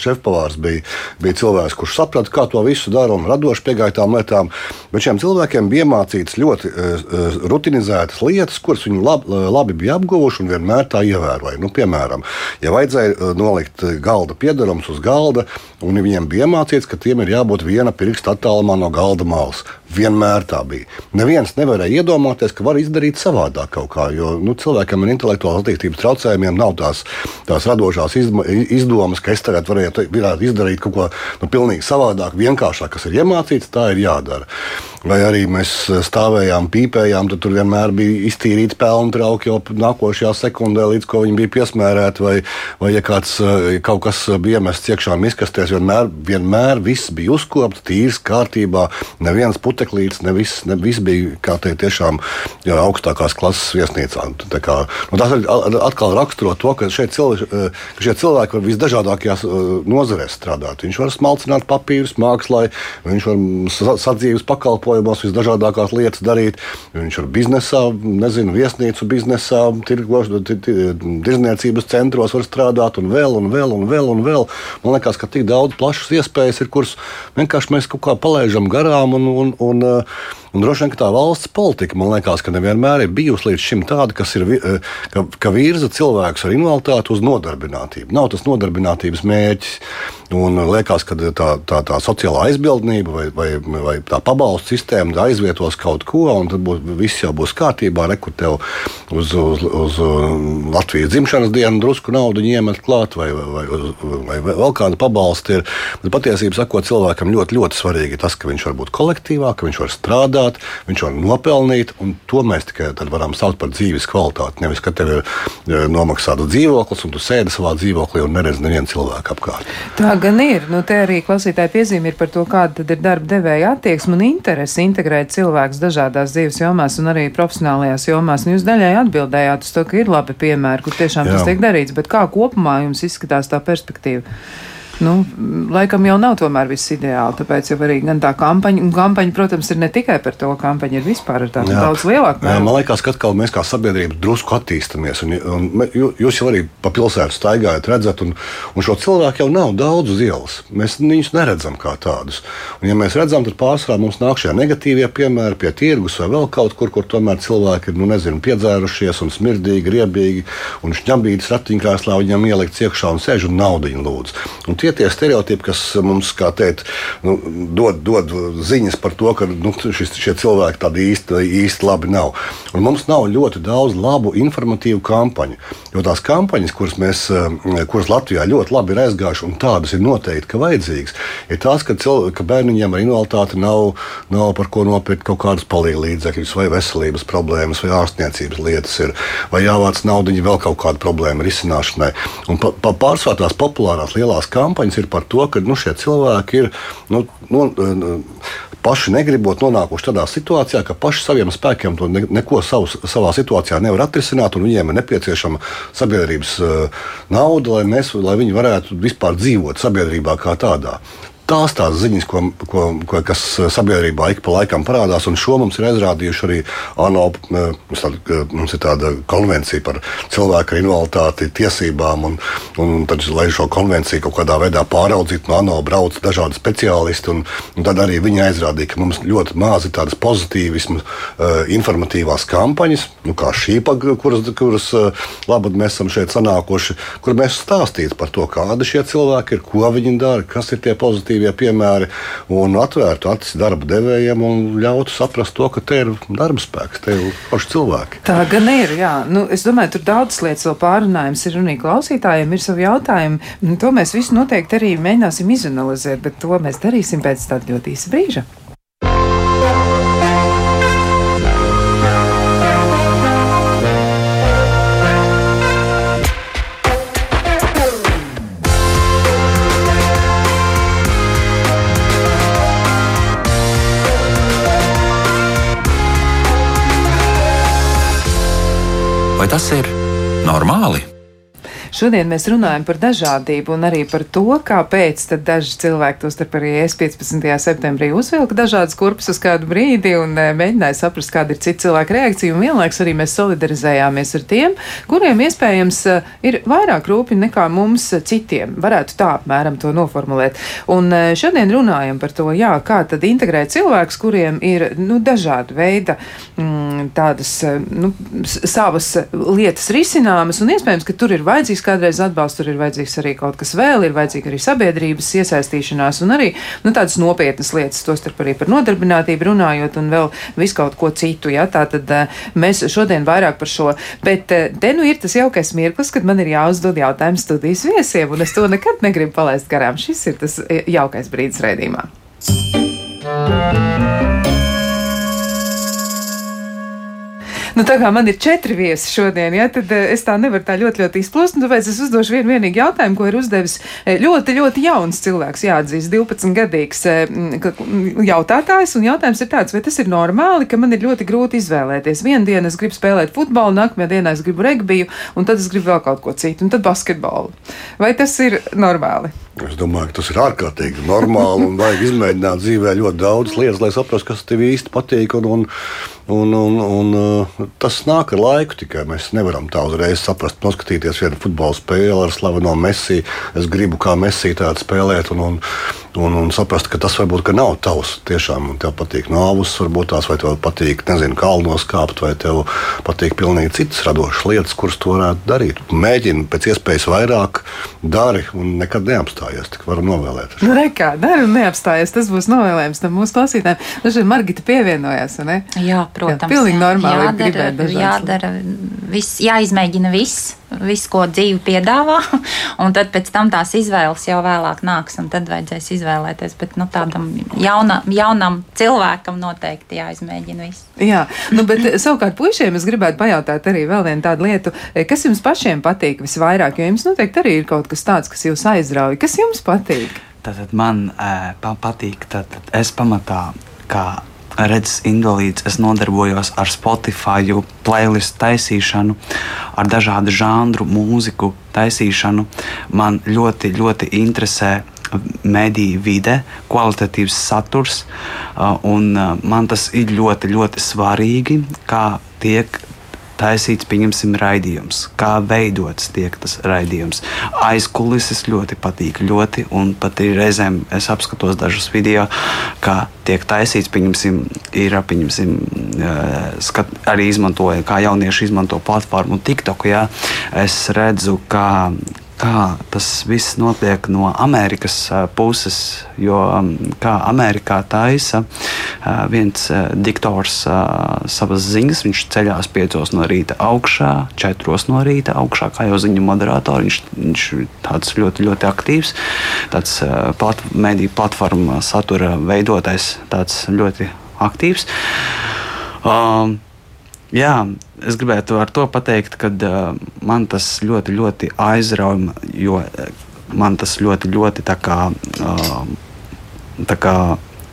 šefpavārs bija, bija cilvēks, kurš saprata, kā to visu dara un radoši piegāja tām lietām. Bet šiem cilvēkiem bija iemācītas ļoti uh, rutinizētas lietas, kuras viņi lab, labi bija apguvuši un vienmēr tā ievēroja. Nu, piemēram, ja vajadzēja nolikt galda piedarums uz galda, un viņiem bija iemācīts, ka tiem ir jābūt viena pirksta attālumā no galda malas. Vienmēr tā bija. Neviens nevarēja iedomāties, ka var izdarīt savādāk kaut kā, jo nu, cilvēkam ar intelektuālās attīstības traucējumiem nav tās, tās radošās izdomas, ka es tagad varētu, varētu izdarīt kaut ko nu, pilnīgi savādāk, vienkāršāk, kas ir iemācīts, tā ir jādara. Vai arī mēs stāvējām, pīpējām, tad tur vienmēr bija iztīrīts pelnu trauki jau nākošajā sekundē, līdz ko viņi bija piesmērēti, vai, vai ja kāds kaut kas bija iemests iekšā miskastēs, vienmēr, vienmēr viss bija uzkopts, tīrs, kārtībā, neviens puteklīts, ne viss, ne viss bija, kā teikt, tiešām jā, augstākās klases viesnīcā. Tā kā, nu, tas atkal raksturo to, ka cilvēki, ka šie cilvēki var visdažādākajās nozarēs strādāt. Viņš var smalcināt papīrus, mākslā, viņš var sadzīves pakalpojumus pakalpojumos visdažādākās lietas darīt. Viņš ir biznesā, nezinu, viesnīcu biznesā, tirdzniecības centros var strādāt un vēl, un vēl, un vēl. Un vēl. Man liekas, ka tik daudz plašas iespējas ir, kuras vienkārši mēs kaut kā palaidām garām. Un, un, un, Un droši vien tā valsts politika, man liekas, ka nevienmēr ir bijusi līdz šim tāda, kas ir, ka, ka virza cilvēkus ar invaliditāti uz nodarbinātību. Nav tas nodarbinātības mērķis. Un liekas, ka tā, tā, tā sociālā aizbildnība vai, vai, vai tā pabalstu sistēma aizvietos kaut ko, un tad būs, viss jau būs kārtībā. Rekur tev uz, uz, uz Latvijas dzimšanas dienu drusku naudu iemet klāt, vai, vai, vai, vai vēl kāda pabalsta ir. Bet patiesībā sakot, cilvēkam ļoti, ļoti svarīgi ir tas, ka viņš var būt kolektīvā, ka viņš var strādāt, viņš var nopelnīt, un to mēs tikai varam saukt par dzīves kvalitāti. Nevis, ka tev ir e, nomaksāta dzīvoklis, un tu sēdi savā dzīvoklī un neredz nevienu cilvēku apkārt. Tā gan ir. Nu, te arī klausītāji piezīme ir par to, kāda ir darba devēja attieksme un interese integrēt cilvēkus dažādās dzīves jomās un arī profesionālajās jomās. Un jūs daļai atbildējāt uz to, ka ir labi piemēri, kur tiešām Jā. tas tiek darīts, bet kā kopumā jums izskatās tā perspektīva? Nu, laikam jau nav tomēr viss ideāli. Tāpēc jau arī gan tā kampaņa, un kampaņa, protams, ir ne tikai par to, kampaņa ir vispār tāda daudz lielāka. Jā, man liekas, ka atkal mēs kā sabiedrība drusku attīstamies. Un, un jūs jau arī pa pilsētu staigājat, redzat, un, un šo cilvēku jau nav daudz uz ielas. Mēs viņus neredzam kā tādus. Un, ja mēs redzam, tad pārsvarā mums nāk šie negatīvie piemēri pie tirgus vai vēl kaut kur, kur tomēr cilvēki ir, nu, nezinu, piedzērušies un smirdīgi, riebīgi un šņabītas ratiņkrēslā viņam ielikt iekšā un sēž un naudu lūdzu. Un tie tie stereotipi, kas mums, kā teikt, nu, dod, dod ziņas par to, ka nu, šis, šie cilvēki tādi īsti, īsti labi nav. Un mums nav ļoti daudz labu informatīvu kampaņu. Jo tās kampaņas, kuras, mēs, eh, kuras Latvijā ļoti labi ir aizgājušas, un tādas ir noteikti ka vajadzīgas, ir tās, ka, cilvē, ka bērniņiem ar invaliditāti nav, nav par ko nopirkt kaut kādas palīdzekļus, vai veselības problēmas, vai ārstniecības lietas, ir, vai jāvāc naudu vēl kaut kādu problēmu risināšanai. Un pa, pa pārsvarā tās populārās lielās kampaņas kampaņas ir par to, ka nu, šie cilvēki ir nu, nu, paši negribot nonākuši tādā situācijā, ka paši saviem spēkiem to ne, neko savus, savā situācijā nevar atrisināt, un viņiem ir nepieciešama sabiedrības uh, nauda, lai, mēs, lai viņi varētu vispār dzīvot sabiedrībā kā tādā tās tās ziņas, ko, ko, ko, kas sabiedrībā ik pa laikam parādās, un šo mums ir aizrādījuši arī ANO. Mums, tāda, mums ir tāda konvencija par cilvēku ar invaliditāti tiesībām, un, un tad, lai šo konvenciju kaut kādā veidā pāraudzītu, no ANO brauc dažādi speciālisti, un, un tad arī viņi aizrādīja, ka mums ļoti maz ir tādas pozitīvismu informatīvās kampaņas, nu, kā šī, kuras, kuras labi mēs esam šeit sanākuši, kur mēs stāstītu par to, kādi šie cilvēki ir, ko viņi dara, kas ir tie pozitīvi pozitīvie piemēri un atvērtu acis darba devējiem un ļautu saprast to, ka te ir darba spēks, te ir paši cilvēki. Tā gan ir, jā. Nu, es domāju, tur daudzas lietas vēl pārunājums ir un arī klausītājiem ir savi jautājumi. To mēs visu noteikti arī mēģināsim izanalizēt, bet to mēs darīsim pēc tāda ļoti īsa brīža. Tas ir normāli? Šodien mēs runājam par dažādību un arī par to, kāpēc daži cilvēki, tostarp arī es 15. septembrī, uzvilka dažādas kurpes uz kādu brīdi un e, mēģināja saprast, kāda ir cita cilvēka reakcija. Un vienlaikus arī mēs solidarizējāmies ar tiem, kuriem iespējams e, ir vairāk rūpi nekā mums citiem. Varētu tā apmēram to noformulēt. Un e, šodien runājam par to, jā, kā tad integrēt cilvēkus, kuriem ir nu, dažāda veida mm, tādas nu, savas lietas risināmas un iespējams, ka tur ir vajadzīgs kādreiz atbalsts, tur ir vajadzīgs arī kaut kas vēl, ir vajadzīga arī sabiedrības iesaistīšanās un arī nu, tādas nopietnas lietas, tostarp arī par nodarbinātību runājot un vēl visu kaut ko citu. Ja? Tā tad eh, mēs šodien vairāk par šo, bet eh, te nu ir tas jaukais mirklis, kad man ir jāuzdod jautājums studijas viesiem, un es to nekad negribu palaist garām. Šis ir tas eh, jaukais brīdis raidījumā. Nu, tā kā man ir četri viesi šodien, ja, tad eh, es tā nevaru tā ļoti, ļoti izplūst. Tāpēc es uzdošu vienu vienīgu jautājumu, ko ir uzdevis eh, ļoti, ļoti jauns cilvēks, jāatzīst, 12 gadīgs eh, jautātājs. Un jautājums ir tāds, vai tas ir normāli, ka man ir ļoti grūti izvēlēties. Vienu dienu es gribu spēlēt futbolu, nākamajā dienā es gribu regbiju, un tad es gribu vēl kaut ko citu, un tad basketbolu. Vai tas ir normāli? Es domāju, ka tas ir ārkārtīgi normāli un vajag izmēģināt dzīvē ļoti daudz lietas, lai saprastu, kas tev īsti patīk. Un, un, un, un, un, uh, tas nāk ar laiku, tikai mēs nevaram tā uzreiz saprast, noskatīties vienu futbola spēli ar slaveno Messi. Es gribu kā Messi tādu spēlēt. Un, un, un, un saprast, ka tas varbūt ka nav tavs. Tiešām tev patīk nāvus, varbūt tās, vai tev patīk, nezinu, kalnos kāpt, vai tev patīk pilnīgi citas radošas lietas, kuras tu varētu darīt. Mēģini pēc iespējas vairāk, dari un nekad neapstājies, tik varam novēlēt. Nu, rekā, dari un neapstājies, tas būs novēlējums tam mūsu klausītājiem. Šeit Margita pievienojās, ne? Jā, protams. Jā, pilnīgi normāli jādara, gribēt dažādas. Jādara viss, jāizmēģina viss, viss, ko dzīve piedāvā, [LAUGHS] un tad pēc tam tās izvēles jau vēlāk nāks, un tad vajadzēs izvēlēties. Bet nu, tādam jauna, jaunam cilvēkam noteikti jāizmēģina viss. Jā, nu, bet savukārt puišiem es gribētu pajautāt arī vēl vienu tādu lietu, kas jums pašiem patīk visvairāk, jo jums noteikti arī ir kaut kas tāds, kas jūs aizrauja. Kas jums patīk? Tātad man e, patīk, tad es pamatā kā redzes invalīds, es nodarbojos ar Spotify playlist taisīšanu, ar dažādu žanru mūziku taisīšanu. Man ļoti, ļoti interesē mediju vide, kvalitatīvs saturs, un man tas ir ļoti, ļoti svarīgi, kā tiek taisīts, pieņemsim, raidījums, kā veidots tiek tas raidījums. Aizkulises ļoti patīk, ļoti, un pat ir reizēm es apskatos dažus video, kā tiek taisīts, pieņemsim, ir, pieņemsim, skat, arī izmantoja, kā jaunieši izmanto platformu TikTok, jā, es redzu, kā, kā tas viss notiek no Amerikas puses. Jo kā Amerikā taisa viens diktors savas ziņas, viņš ceļās piecos no rīta augšā, četros no rīta augšā, kā jau ziņu moderators. Viņš, viņš tāds ļoti, ļoti aktīvs, tāds plat, mediju platforma satura veidotājs, tāds ļoti aktīvs. Um, jā, es gribētu ar to pateikt, ka uh, man tas ļoti, ļoti aizrauja, jo man tas ļoti, ļoti tā kā, uh, tā kā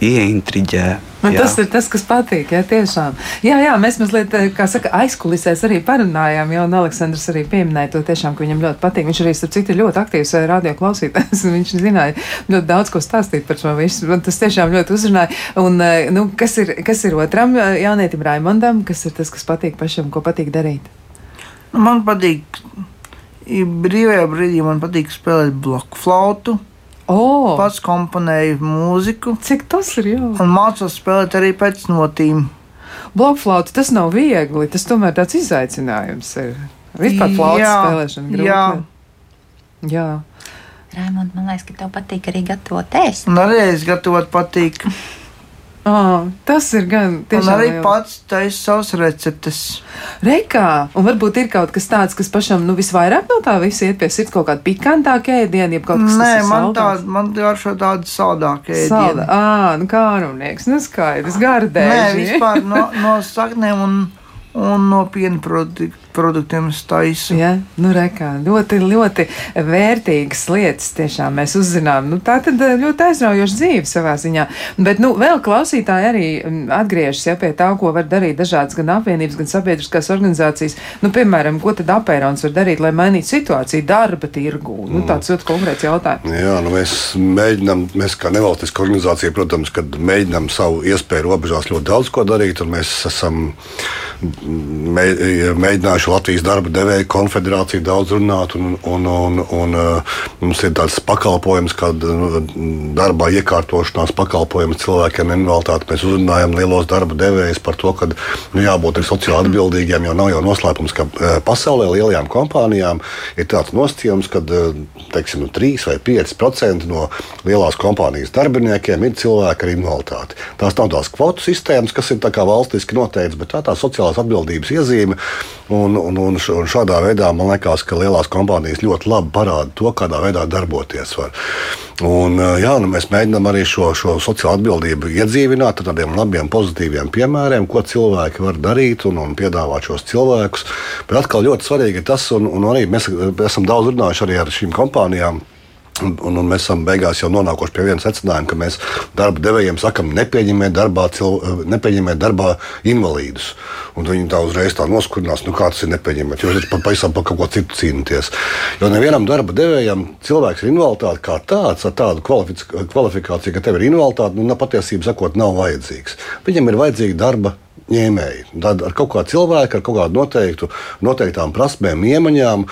ieintriģē. Man jā. tas ir tas, kas patīk. Jā, tiešām. Jā, jā, mēs mazliet, kā saka, aizkulisēs arī parunājām. Jā, un Aleksandrs arī pieminēja to tiešām, ka viņam ļoti patīk. Viņš arī, starp citu, ir ļoti aktīvs eh, radio klausītājs. [LAUGHS] Viņš zināja ļoti daudz ko stāstīt par šo visu. Man tas tiešām ļoti uzrunāja. Un, eh, nu, kas, ir, kas ir otram eh, jaunietim Raimondam? Kas ir tas, kas patīk pašam, ko patīk darīt? Nu, man patīk, brīvajā brīdī man patīk spēlēt bloku flautu. Oh. Pats komponēju mūziku. Cik tas ir jau? Un mācos spēlēt arī pēc notīm. Blokflauta tas nav viegli. Tas tomēr tāds izaicinājums ir. Vispār flautas spēlēšana. Grūti. Jā. jā. Raimond, man liekas, ka tev patīk arī gatavot ēst. Un arī es gatavot patīk. [LAUGHS] Oh, tas ir gan Un tiešām arī lieliski. pats taisa savas receptes. Reikā, un varbūt ir kaut kas tāds, kas pašam nu, visvairāk no tā visa iet pie sirds, kaut kāda pikantāka ēdiena, jeb kaut kas Nē, kas ir man tāda, man garšo tāda saldāka Salda. ēdiena. Ā, nu kārumnieks, nu skaidrs, gardēji. Nē, vispār no, [LAUGHS] no saknēm un, un no piena produktu, produktiem es taisu. Ja, nu, rekā, ļoti, ļoti vērtīgas lietas tiešām mēs uzzinām. Nu, tā tad eh, ļoti aizraujoša dzīve savā ziņā. Bet, nu, vēl klausītāji arī mm, atgriežas ja, pie tā, ko var darīt dažādas gan apvienības, gan sabiedriskās organizācijas. Nu, piemēram, ko tad apērons var darīt, lai mainītu situāciju darba tirgū? Nu, tāds ļoti konkrēts jautājums. Jā, nu mēs mēģinām, mēs kā nevalstiska organizācija, protams, kad mēģinām savu iespēju robežās ļoti daudz ko darīt, un mēs esam mē, mēģinājuši Latvijas darba devēju konfederāciju daudz runāt, un, un, un, un uh, mums ir tāds pakalpojums, kad uh, darbā iekārtošanās pakalpojums cilvēkiem invaliditāti. Mēs uzrunājam lielos darba devējus par to, ka nu, jābūt arī sociāli atbildīgiem, jo nav jau noslēpums, ka uh, pasaulē lielajām kompānijām ir tāds nosacījums, ka teiksim, 3 vai 5% no lielās kompānijas darbiniekiem ir cilvēki ar invaliditāti. Tās nav tās kvotu sistēmas, kas ir kā valstiski noteikts, bet tā ir tā sociālās atbildības iezīme. Un, un, un š- un šādā veidā man liekas, ka lielās kompānijas ļoti labi parāda to, kādā veidā darboties var. Un, jā, nu mēs mēģinām arī šo, šo sociālo atbildību iedzīvināt ar tādiem labiem, pozitīviem piemēriem, ko cilvēki var darīt un, un piedāvāt šos cilvēkus. Bet atkal ļoti svarīgi ir tas, un, un arī mēs esam daudz runājuši arī ar šīm kompānijām. Un, un, mēs esam beigās jau nonākuši pie viena secinājuma, ka mēs darba devējiem sakām, nepieņemiet darbā, cil, nepieņemiet darbā invalīdus. Un viņi tā uzreiz tā noskurinās, nu kā tas ir nepieņemot, jo jūs pa- pavisam par kaut ko citu cīnāties. Jo nevienam darba devējam cilvēks ar invaliditāti kā tāds, ar tādu kvalifikāciju, ka tev ir invaliditāte, nu, patiesībā sakot, nav vajadzīgs. Viņam ir vajadzīga darba ņēmēji. Tad ar kaut kādu cilvēku, ar kaut kādu noteiktu, noteiktām prasmēm, iemaņām.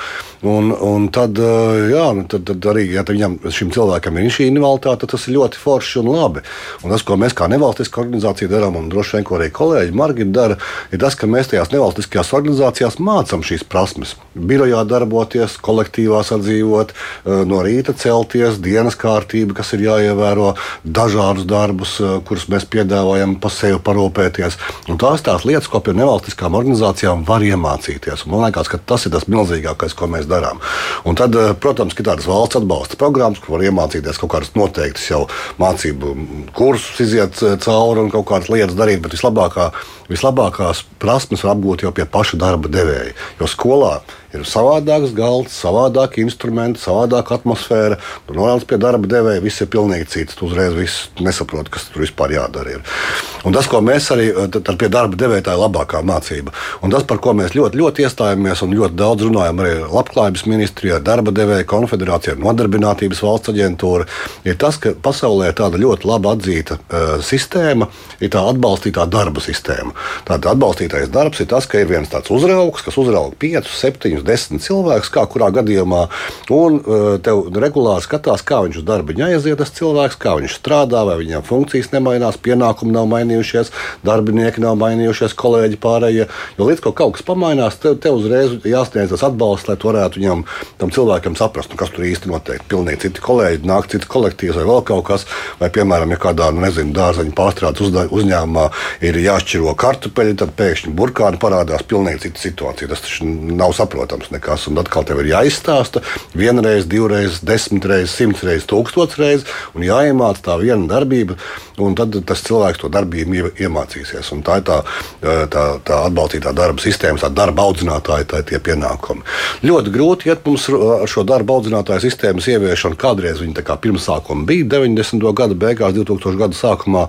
Un, un tad, eh, jā, nu tad, tad arī, ja viņam, šim cilvēkam ir šī invaliditāte, tad tas ir ļoti forši un labi. Un tas, ko mēs kā nevalstiska organizācija darām, un droši vien, ko arī kolēģi Margita dara, ir tas, ka mēs tajās nevalstiskajās organizācijās mācām šīs prasmes. Birojā darboties, kolektīvā sadzīvot, eh, no rīta celties, dienas kārtība, kas ir jāievēro, dažādus darbus, eh, kurus mēs piedāvājam, pa sevi parūpēties. Un tās tās lietas, ko pie nevalstiskām organizācijām var iemācīties. Un man liekas, ka tas ir tas milzīgākais, ko mēs darām. Un tad, eh, protams, ir tādas valsts atbalsta programmas, kur var iemācīties kaut kādas noteiktas jau mācību kursus, iziet eh, cauri un kaut kādas lietas darīt. Bet vislabākā, vislabākās prasmes var apgūt jau pie paša darba devēja. Jo skolā ir savādāks galds, savādāki instrumenti, savādāka atmosfēra. Tur nonāc pie darba devēja, viss ir pilnīgi cits. Tu uzreiz nesaproti, kas tur vispār jādara. Ir. Un tas, ko mēs arī tad pie darba devēja, tā ir labākā mācība. Un tas, par ko mēs ļoti, ļoti iestājāmies un ļoti daudz runājam arī Labklājības ministrijā, darba devēja konfederācijā, nodarbinātības valsts aģentūra, ir tas, ka pasaulē ir tāda ļoti labi atzīta uh, sistēma, ir tā atbalstītā darba sistēma. Tātad atbalstītais darbs ir tas, ka ir viens tāds uzraugs, kas uzrauga 5, 7, 10 cilvēkus, kā kurā gadījumā, un uh, tev regulāri skatās, kā viņš uz darbu aiziet, tas cilvēks, kā viņš strādā, vai viņam funkcijas nemainās, pienākumi nav mainījušies, darbinieki nav mainījušies, kolēģi pārējie. Jo līdz kaut kas pamainās, tev, tev uzreiz jāsniedz tas atbalsts, lai tu varētu viņam, tam cilvēkam saprast, nu, kas tur īsti notiek. Pilnīgi citi kolēģi, nāk cits kolektīvs vai vēl kaut kas, vai, piemēram, ja kādā, nu, nezinu, dārzeņu pārstrādes uzņēmumā ir jāšķiro kartupeļi, tad pēkšņi burkāni parādās pilnīgi cita situācija. Tas taču nav saprotams nekas. Un atkal tev ir jāizstāsta vienreiz, divreiz, desmit reizes, simts reizes, tūkstoš reizes, un jāiemācās tā viena darbība, un tad tas cilvēks to darbību ie- iemācīsies. Un tā ir tā, tā, tā atbalstītā darba sistēma, tā darba audzinātāja, tā ir tie pienākumi. Ļoti grūti iet mums ar šo darba audzinātāju sistēmas ieviešanu. Kādreiz viņi tā kā pirmsākumi bija 90. gada beigās, 2000. gada sākumā,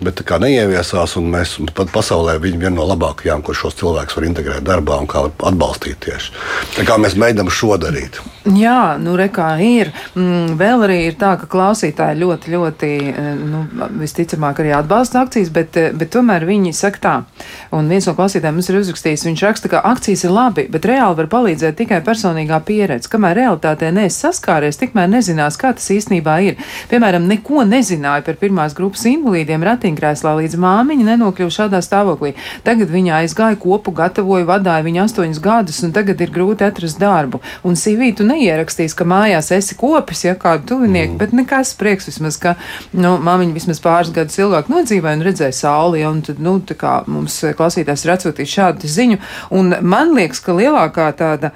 bet tā kā neieviesās, un mēs pat pasaulē viņi viena no labākajām, kur šos cilvēkus var integrēt darbā un kā atbalstīt tieši. Tā kā mēs mēģinām šo darīt. Jā, nu rekā ir. Mm, vēl arī ir tā, ka klausītāji ļoti, ļoti, eh, nu, visticamāk arī atbalsta akcijas, bet, eh, bet tomēr viņi saka tā. Un viens no klausītājiem mums ir uzrakstījis, viņš raksta, ka akcijas ir labi, bet reāli var palīdzēt tikai personīgā pieredze. Kamēr realitātē neesi saskāries, tikmēr nezinās, kā tas īstenībā ir. Piemēram, neko nezināja par pirmās grupas invalīdiem ratiņkrēslā līdz māmiņa nenokļuva šādā stāvoklī. Tagad viņa aizgāja kopu, gatavoja, vadīja viņu astoņus gadus, un tagad ir grūti atrast darbu. Un CV tu neierakstīs, ka mājās esi kopis, ja kādu tuvinieku, mm. bet nekas prieks vismaz, ka nu, māmiņa vismaz pāris gadus ilgāk nodzīvoja un redzēja sauli. Ja, un tad, nu, kā mums klausītājs ir atsūtījis šādu ziņu, un man liekas, ka lielākā tāda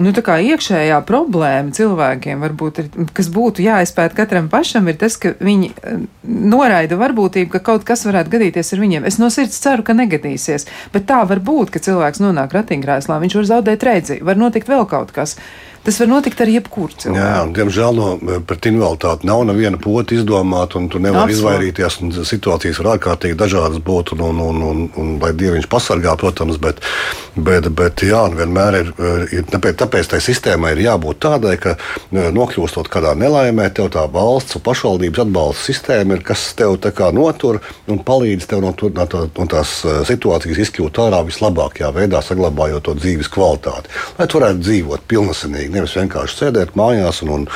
nu, tā kā iekšējā problēma cilvēkiem, varbūt, ir, kas būtu jāizpēta katram pašam, ir tas, ka viņi eh, noraida varbūtību, ka kaut kas varētu gadīties ar viņiem. Es no sirds ceru, ka negadīsies, bet tā var būt, ka cilvēks nonāk ratiņkrēslā, viņš var zaudēt redzi, var notikt vēl kaut kas. Tas var notikt ar jebkuru cilvēku. Jā, un, diemžēl no, pret invaliditāti nav neviena pota izdomāta, un tu nevari izvairīties. Situācijas var ārkārtīgi dažādas būt, un, un, un, un, un lai Dieviņš pasargā, protams, bet, bet, bet jā, vienmēr ir, ir tāpēc, tāpēc tai sistēmai ir jābūt tādai, ka nokļūstot kādā nelaimē, tev tā valsts un pašvaldības atbalsta sistēma ir, kas tev kā notur un palīdz tev no, tur, no, tā, no tās situācijas izkļūt ārā vislabākajā veidā, saglabājot to dzīves kvalitāti, lai tu varētu dzīvot pilnīgi nevis vienkārši sēdēt mājās un, un,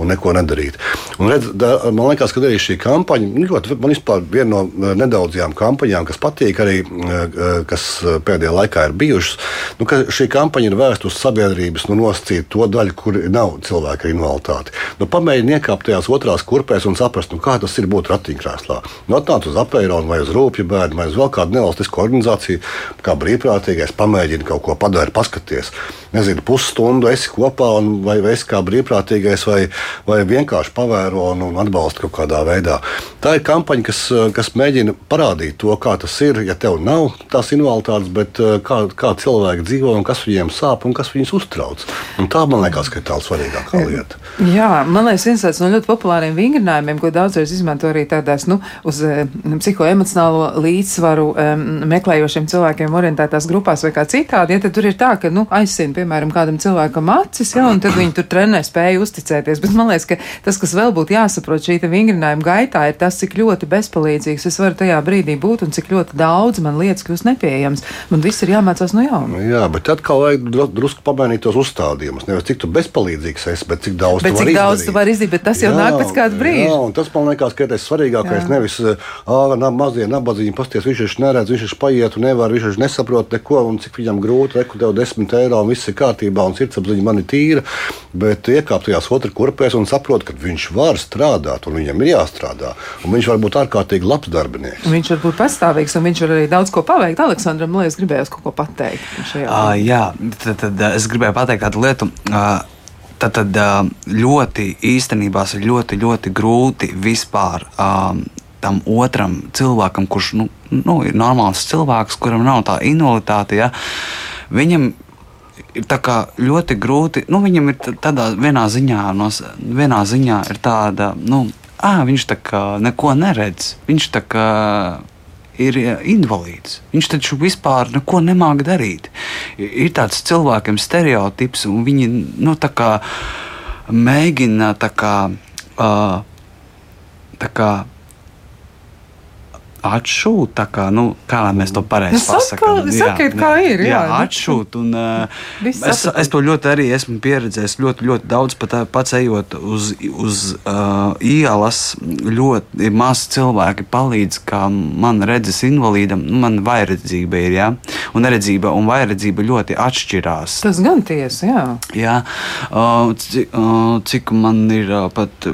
un neko nedarīt. Un redz, da, man liekas, ka arī šī kampaņa, nu, ļoti, man vispār viena no eh, nedaudzajām kampaņām, kas patīk arī, eh, kas pēdējā laikā ir bijušas, nu, ka šī kampaņa ir vērsta uz sabiedrības nu, nosacīt to daļu, kur nav cilvēki ar invaliditāti. Nu, Pamēģiniet iekāpt tajās otrās kurpēs un saprast, nu, kā tas ir būt ratiņkrēslā. Nu, Atnāc uz apēnu vai uz rūpju bērnu vai uz vēl kādu nevalstisku organizāciju, kā brīvprātīgais, pamēģini kaut ko padarīt, paskaties. Nezinu, pusstundu esi kopā kopā, un, vai es kā brīvprātīgais, vai, vai vienkārši pavēro un, un atbalstu kaut kādā veidā. Tā ir kampaņa, kas, kas mēģina parādīt to, kā tas ir, ja tev nav tās invaliditātes, bet eh, kā, kā cilvēki dzīvo un kas viņiem sāp un kas viņus uztrauc. Un tā man liekas, ka ir tā svarīgākā lieta. Jā, man liekas, viens no ļoti populāriem vingrinājumiem, ko daudzreiz izmanto arī tādās nu, uz eh, psihoemocionālo līdzsvaru um, meklējošiem cilvēkiem orientētās grupās vai kā citādi. Ja, tur ir tā, ka nu, aizsien, piemēram, kādam cilvēkam acis, ja, un tad viņi tur trenē spēju uzticēties. Bet man liekas, ka tas, kas vēl būtu jāsaprot šī vingrinājuma gaitā, ir tas, cik ļoti bezpalīdzīgs es varu tajā brīdī būt un cik ļoti daudz man lietas kļūst nepieejams. Man viss ir jāmācās no jauna. Jā, bet atkal vajag drusku pamainīt tos uzstādījumus. Nevis cik tu bezpalīdzīgs esi, bet cik daudz bet tu cik vari daudz tu vari izdarīt, bet tas jau jā, nāk pēc kāda brīža. Jā, tas man liekas, ka tas svarīgākais jā. nevis ā, mazie nabadzīgi pasties, viņš ir neredz, viņš ir paiet un nevar, viņš ir nesaprot neko un cik viņam grūti, reku tev desmit eiro un viss ir kārtībā un sirdsapziņa man ir tīra bet iekāpt tajās otrā kurpēs un saprot, ka viņš var strādāt un viņam ir jāstrādā. Viņš var būt ārkārtīgi labs darbinieks. Viņš var būt pastāvīgs un viņš var arī daudz ko paveikt. Aleksandram, lai es gribēju kaut ko pateikt. Uh, jā, tad, tad es gribēju pateikt kādu lietu. Uh, Tad, tad ļoti īstenībā ir ļoti, ļoti grūti vispār um, tam otram cilvēkam, kurš nu, nu, ir normāls cilvēks, kuram nav tā invaliditāte, ja, viņam ir ļoti grūti. Nu, viņam ir tādā vienā ziņā, no, vienā ziņā ir tāda, nu, à, viņš tā kā neko neredz. Viņš tā kā ir invalīds. Viņš taču vispār neko nemāķi darīt. Ir tāds cilvēkiem stereotips, un viņi nu, kā, mēģina tā kā, uh, tā kā atšūt, tā kā, nu, kā lai mēs to pareizi pasakām. Sakiet, kā ir. Jā, jā nu. atšūt. Un, es, es to ļoti arī esmu pieredzējis ļoti, ļoti daudz, pat pats ejot uz, uz uh, ielas, ļoti maz cilvēki palīdz, kā man redzes invalīdam, nu, man vairedzība ir, jā, un neredzība un vairedzība ļoti atšķirās. Tas gan tiesa, jā. Jā, uh, cik, uh, cik man ir uh, pat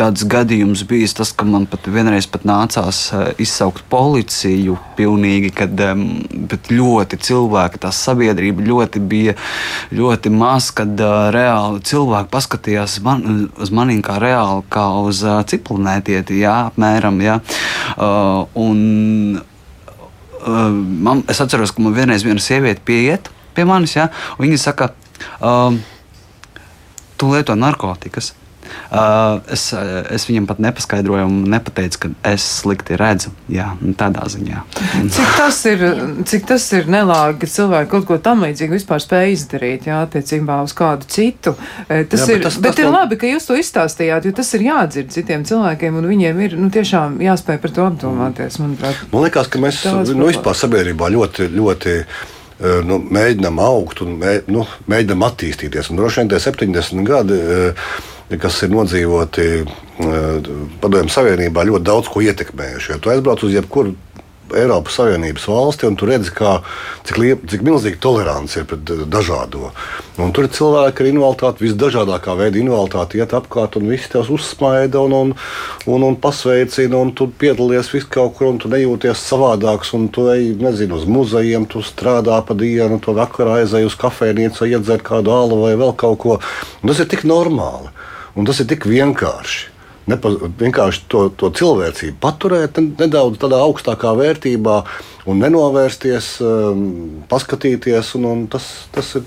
tāds gadījums bijis, tas, ka man pat vienreiz pat nācās izsaukt izsaukt policiju, pilnīgi, kad um, ļoti cilvēki, tā sabiedrība ļoti bija ļoti maz, kad uh, reāli cilvēki paskatījās man, uz maniem kā reāli, kā uz uh, ciplanētieti, jā, apmēram, jā. Uh, un, uh, man, es atceros, ka man vienreiz viena sieviete pieiet pie manis, jā, un viņa saka, uh, tu lieto narkotikas. Uh, es, es viņam pat nepaskaidroju, un nepateicu, ka es slikti redzu. Jā, nu, tādā ziņā. Cik tas ir, cik tas ir nelāgi, ka cilvēki kaut ko tam līdzīgu vispār spēj izdarīt, jā, attiecībā uz kādu citu. E, Tas Jā, bet ir, tas- bet tas ir man- labi, ka jūs to izstāstījāt, jo tas ir jādzird citiem cilvēkiem, un viņiem ir, nu, tiešām jāspēj par to apdomāties, manuprāt. Man liekas, ka mēs nu, vispār sabiedrībā ļoti, ļoti eh, nu, mēģinām augt un mē, nu, mēģinām attīstīties. Un droši vien tie 70 gadi, eh, kas ir nodzīvoti eh, Padomju Savienībā, ļoti daudz ko ietekmējuši. Ja tu aizbrauc uz jebkuru Eiropas Savienības valsti, un tu redzi, kā, cik, liep, cik milzīga tolerance ir pret eh, dažādo. Un tur ir cilvēki ar invaliditāti, visdažādākā veida invaliditāti, iet apkārt, un viss tev uzsmaida un, un, un, un pasveicina, un tu piedalies vis kaut kur, un tu nejūties savādāks, un tu ej, nezinu, uz muzejiem, tu strādā pa dienu, tu vakarā aizej uz kafejnīcu, iedzert kādu alu vai vēl kaut ko. Un tas ir tik normāli, un tas ir tik vienkārši. Nepa, vienkārši to, to cilvēcību paturēt nedaudz tādā augstākā vērtībā un nenovērsties, um, paskatīties. Un, un tas, tas ir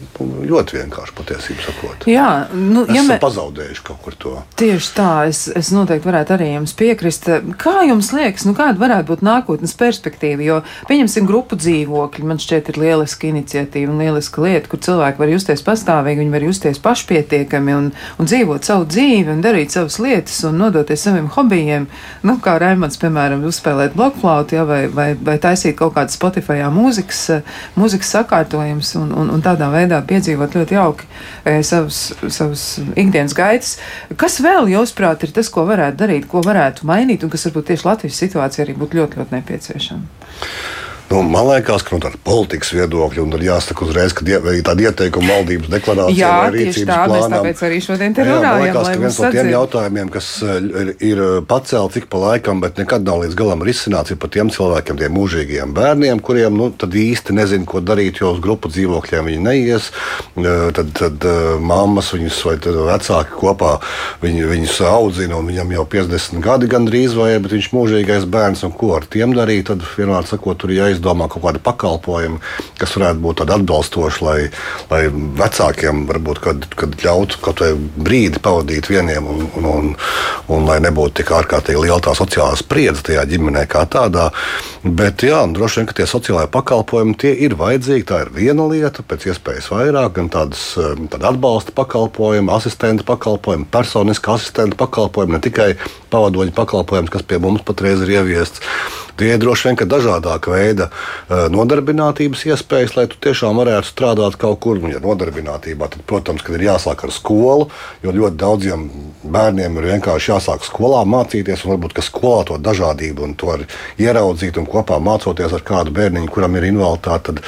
ļoti vienkārši patiesībā sakot. Jā, nu, Mēs ja esam mē... pazaudējuši kaut kur to. Tieši tā, es, es noteikti varētu arī jums piekrist. Kā jums liekas, nu kāda varētu būt nākotnes perspektīva? Jo, pieņemsim, grupu dzīvokļi, man šķiet, ir lieliska iniciatīva un lieliska lieta, kur cilvēki var justies pastāvīgi, viņi var justies pašpietiekami un, un dzīvot savu dzīvi un darīt savas lietas un nodoties saviem hobijiem. Nu, kā Raimons, piemēram, uzspēlēt blokflautu ja, vai, vai, vai taisīt kaut kādu Spotify mūzikas, eh, mūzikas sakārtojumus un, un, un tādā veidā piedzīvot ļoti jauki e, savus, savus ikdienas gaitas. Kas vēl, jūsuprāt, ir tas, ko varētu darīt, ko varētu mainīt, un kas varbūt tieši Latvijas situācija arī būtu ļoti, ļoti nepieciešama? Nu, man liekas, ka no tāda politikas viedokļa, un tad jāsaka uzreiz, ka die, tāda ieteikuma valdības deklarācija Jā, vai rīcības tā, mēs plānam. tāpēc arī šodien te Jā, man runājam, liekas, ka viens no tiem jautājumiem, kas eh, ir, ir pacelts ik pa laikam, bet nekad nav līdz galam risināts, ir par tiem cilvēkiem, tiem mūžīgiem bērniem, kuriem nu, tad īsti nezina, ko darīt, jo uz grupu dzīvokļiem viņi neies. Eh, Tad, tad mammas viņus vai vecāki kopā viņi, viņus audzina, un viņam jau 50 gadi gandrīz vai ir, bet viņš ir mūžīgais bērns, un ko ar tiem darīt, tad vienmēr sakot, tur ir jāizdomā kaut kāda pakalpojumi, kas varētu būt tādi atbalstoši, lai, lai vecākiem varbūt kad, kad ļautu kaut vai brīdi pavadīt vieniem, un, un, un, un lai nebūtu tik ārkārtīgi liela tā sociālā spriedze tajā ģimenē kā tādā. Bet jā, droši vien, ka tie sociālai pakalpojumi tie ir vajadzīgi. Tā ir viena lieta, pēc iespējas vairāk, gan tādas um, tāda atbalsta pakalpojumi, asistenta pakalpojumi, personiska asistenta pakalpojumi, ne tikai pavadoņa pakalpojums, kas pie mums patreiz ir ieviests. Tie ir droši vien ka dažādāka veida uh, nodarbinātības iespējas, lai tu tiešām varētu strādāt kaut kur. Ja nodarbinātībā, tad, protams, kad ir jāsāk ar skolu, jo ļoti daudziem bērniem ir vienkārši jāsāk skolā mācīties, un varbūt skolā to dažādību un to ieraudzīt un kopā mācoties ar kādu bērniņu, kuram ir invaliditāte, tad,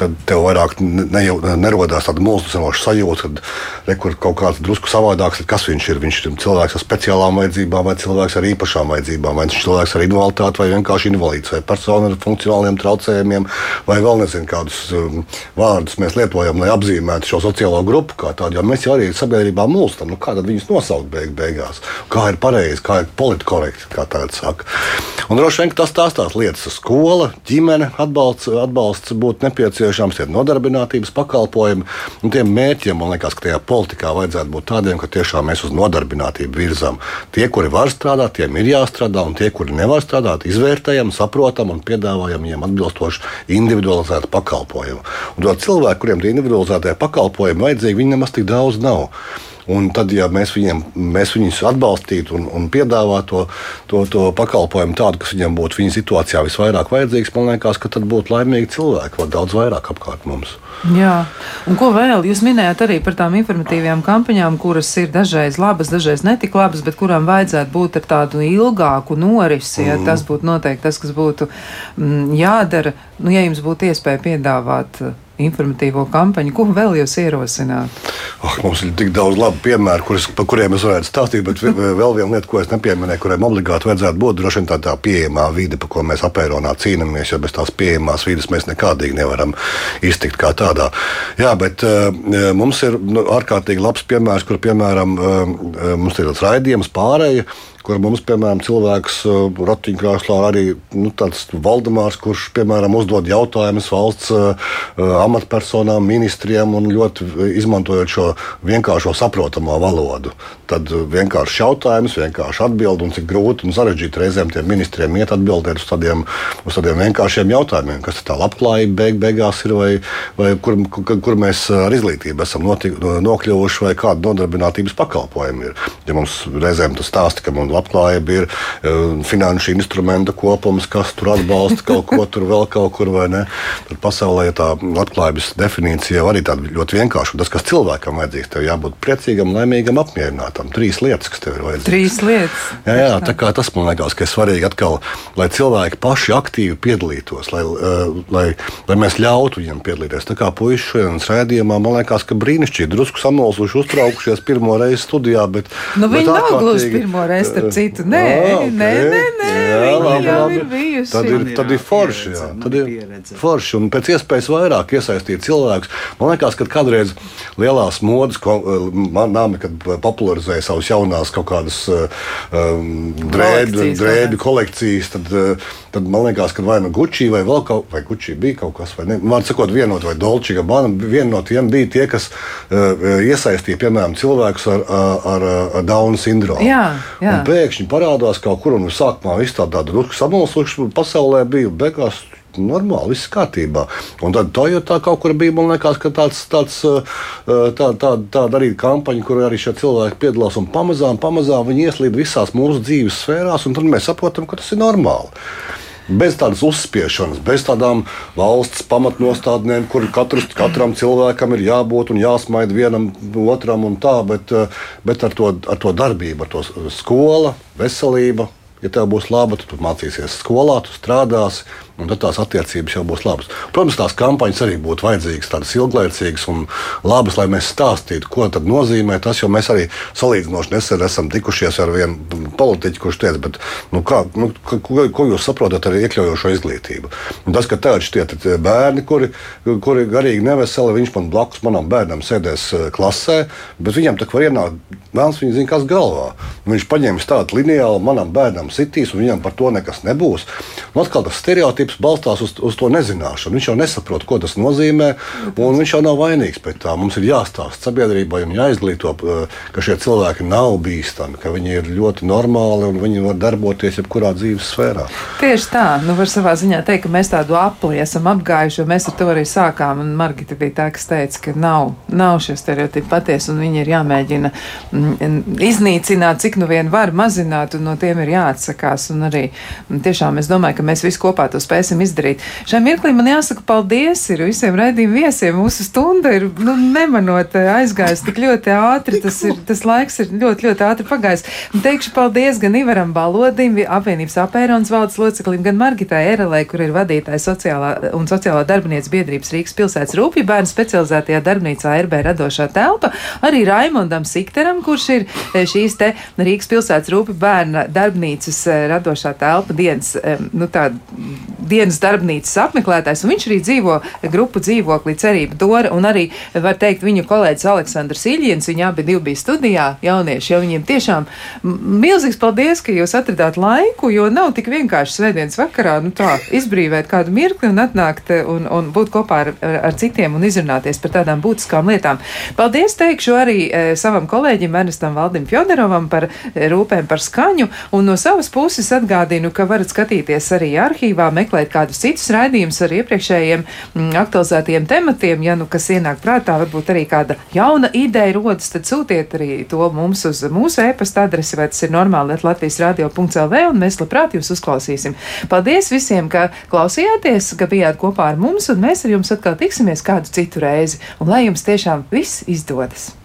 tad tev vairāk ne, nerodās tāda mulsinoša sajūta, ka re, kaut kāds drusku savādāks, tad kas viņš ir. Viņš ir cilvēks ar speciālām vajadzībām vai cilvēks ar īpašām vajadzībām, vai viņš ir cilvēks ar invaliditāti vai vienkārši invalīds, vai persona ar funkcionāliem traucējumiem, vai vēl nezinu, kādus um, vārdus mēs lietojam, lai apzīmētu šo sociālo grupu kā tādu. Jo mēs jau arī sabiedrībā mulstam, nu, kā tad viņus nosaukt beig beigās, kā ir pareizi, kā ir politkorekti, kā tagad saka. Un droši vien tas tās tās lietas, skola, ģimene, atbalsts, atbalsts būtu nepieciešams, tie nodarbinātības pakalpojumi. Un tiem mērķiem, man liekas, ka tajā politikā vajadzētu būt tādiem, ka tiešām mēs uz nodarbinātību virzām. Tie, kuri var strādāt, tiem ir jāstrādā, un tie, kuri nevar strādāt, izvērtējam, saprotam un piedāvājam viņiem atbilstošu individualizētu pakalpojumu. Un to cilvēku, kuriem tie individualizētie pakalpojumi vajadzīgi, viņi nemaz tik daudz nav. Un tad, ja mēs, viņiem, mēs viņus atbalstītu un, un piedāvātu to, to, to pakalpojumu tādu, kas viņiem būtu viņa situācijā visvairāk vajadzīgs, man liekas, ka tad būtu laimīgi cilvēki, vēl daudz vairāk apkārt mums. Jā, un ko vēl? Jūs minējāt arī par tām informatīvajām kampaņām, kuras ir dažreiz labas, dažreiz netik labas, bet kurām vajadzētu būt ar tādu ilgāku norisi. Ja, tas būtu noteikti tas, kas būtu mm, jādara. Nu, ja jums būtu iespēja piedāvāt informatīvo kampaņu, ko vēl jūs ierosināt? Oh, mums ir tik daudz labu piemēru, kuras, par kuriem es varētu stāstīt, bet vēl viena lieta, ko es nepieminēju, kuriem obligāti vajadzētu būt, droši vien tā, tā pieejamā vide, par ko mēs apēronā cīnāmies, jo bez tās pieejamās vides mēs nekādīgi nevaram iztikt kā tādā. Jā, bet uh, mums ir nu, ārkārtīgi labs piemērs, kur, piemēram, uh, mums ir tāds raidījums pārēja, kur mums, piemēram, cilvēks uh, ratiņkrāslā arī nu, tāds Valdemārs, kurš, piemēram, uzdod jautājumus valsts uh, amatpersonām, ministriem un ļoti izmantojot šo vienkāršo saprotamā valodu. Tad vienkārši jautājums, vienkārši atbild un cik grūti un sarežģīti reizēm tiem ministriem iet atbildēt uz tādiem, uz tādiem vienkāršiem jautājumiem, kas tā labklājība beig, beigās ir vai, vai kur, kur, kur mēs ar izglītību esam notik, nokļuvuši vai kāda nodarbinātības pakalpojumi ir. Ja mums reizēm tas stāsta, ka mums labklājība ir uh, finanšu instrumenta kopums, kas tur atbalsta kaut ko tur vēl kaut kur vai ne. Tad pasaulē tā labklājības definīcija arī tāda ļoti vienkārša. Tas, kas cilvēkam vajadzīgs, tev jābūt priecīgam, laimīgam, apmierinātam. Trīs lietas, kas tev ir vajadzīgas. Trīs lietas. Jā, jā tā kā tas man liekas, ka ir svarīgi atkal, lai cilvēki paši aktīvi piedalītos, lai, uh, lai, lai mēs ļautu viņiem piedalīties. Tā kā puikas šodienas rādījumā, man liekas, ka brīnišķīgi drusku samulsuši, uztraukušies pirmo reizi studijā. Bet, Nu, bet viņi nav gluži pirmo reizi, starp citu. Nē, Ah, ok. nē, nē, nē, Jā, labi, jau labi. ir bijuši. Tad ir, Man tad ir jā, forši. Jā. man Tad ir forši un pēc iespējas vairāk iesaistīt cilvēkus. Man liekas, ka kādreiz lielās modes nāmi, kad popularizēja savus jaunās kaut kādas uh, um, drēbju, Kolekcijas, drēbju kolekcijas, tad, uh, tad man liekas, ka vai nu Gucci vai vēl kaut vai Gucci bija kaut kas, vai ne. Man sakot, vienot vai Dolce Gabbana, viena no tiem bija tie, kas uh, iesaistīja, piemēram, cilvēkus ar, ar, ar, Dauna sindromu. Jā, jā. Un pēkšņi parādās kaut kur, un sākumā viss tā tāda drusku samulsuši pasaulē bija, beigās normāli, viss kārtībā. Un tad tā kaut kur bija, man liekas, ka tāds, tāds, uh, tā, tā, tāda arī kampaņa, kur arī šie cilvēki piedalās, un pamazām, pamazām viņi ieslīd visās mūsu dzīves sfērās, un tad mēs saprotam, ka tas ir normāli. Bez tādas uzspiešanas, bez tādām valsts pamatnostādnēm, kur katrs, katram cilvēkam ir jābūt un jāsmaida vienam otram un tā, bet, eh, bet ar, to, ar to darbību, ar to skola, veselība. Ja tev būs laba, tad tu mācīsies skolā, tu strādāsi, un tad tās attiecības jau būs labas. Protams, tās kampaņas arī būtu vajadzīgas, tādas ilglaicīgas un labas, lai mēs stāstītu, ko tas nozīmē. Tas jau mēs arī salīdzinoši nesen esam tikušies ar vienu politiķu, kurš teica, bet, nu, kā, nu, ko, ko jūs saprotat ar iekļaujošo izglītību? Un tas, ka tādi šie bērni, kuri, kuri garīgi neveseli, viņš man blakus manam bērnam sēdēs eh, klasē, bet viņam tā kā var ienākt, vēlams viņa zina, kas galvā. Viņš paņēma tādu lineālu manam bērnam sitīs, un viņam par to nekas nebūs. Un atkal tas stereotips balstās uz, uz to nezināšanu. Viņš jau nesaprot, ko tas nozīmē, un viņš jau nav vainīgs pēc tā. Mums ir jāstāsta sabiedrībai un jāizglīto, eh, ka šie cilvēki nav bīstami, ka viņi ir ļoti normāli un viņi var darboties jebkurā dzīves sfērā. Tieši tā, nu var savā ziņā teikt, ka mēs tādu apli esam apgājuši, jo mēs ar to arī sākām. Un Margita bija tā, kas teica, ka nav, nav šie stereotipi patiesi, un viņi ir jāmēģina mm, iznīcināt, cik nu vien var mazināt, un no tiem ir jāatsakās. Un arī mm, tiešām es domāju, ka mēs visi kopā to spēsim izdarīt. Šai mirklī man jāsaka paldies ir visiem raidījumu viesiem. Mūsu stunda ir nu, nemanot aizgājusi tik ļoti ātri. Tas, ir, tas laiks ir ļoti, ļoti ātri pagājis. Un teikšu paldies gan Ivaram Balodim, apvienības apērons valdes loceklim, gan Margitai Erelē, kur ir vadītāja sociālā un sociālā darbinieca biedrības Rīgas pilsētas rūpju bērnu specializētajā darbnīcā RB radošā telpa, arī Raimondam Sikteram, kurš ir eh, šīs te Rīgas pilsētas rūpju bērna darbnīcas eh, radošā telpa dienas, eh, nu tā, dienas darbnīcas apmeklētājs, un viņš arī dzīvo grupu dzīvoklī Cerība Dora, un arī, var teikt, viņu kolēģis Aleksandrs Iļiens, viņi abi divi bija studijā, jaunieši, jo viņiem tiešām milzīgs paldies, ka jūs atradāt laiku, jo nav tik vienkārši svētdienas vakarā, nu tā, izbrīvēt kādu mirkli un atnākt eh, un, un būt kopā ar, ar, ar citiem un izrunāties par tādām būtiskām lietām. Paldies teikšu arī e, savam kolēģim Ernestam Valdim Fjodorovam par e, rūpēm par skaņu, un no savas puses atgādinu, ka varat skatīties arī arhīvā, meklēt kādus citus raidījumus ar iepriekšējiem m, aktualizētiem tematiem, ja nu kas ienāk prātā, varbūt arī kāda jauna ideja rodas, tad sūtiet arī to mums uz mūsu e-pasta adresi, vai tas ir normāli Latvijas radio.lv, un mēs labprāt jūs uzklausīsim. Paldies visiem, ka klausījāties, ka bijāt kopā ar mums, un mēs ar jums atkal tiksimies kādu citu reizi, un lai jums tiešām viss izdodas!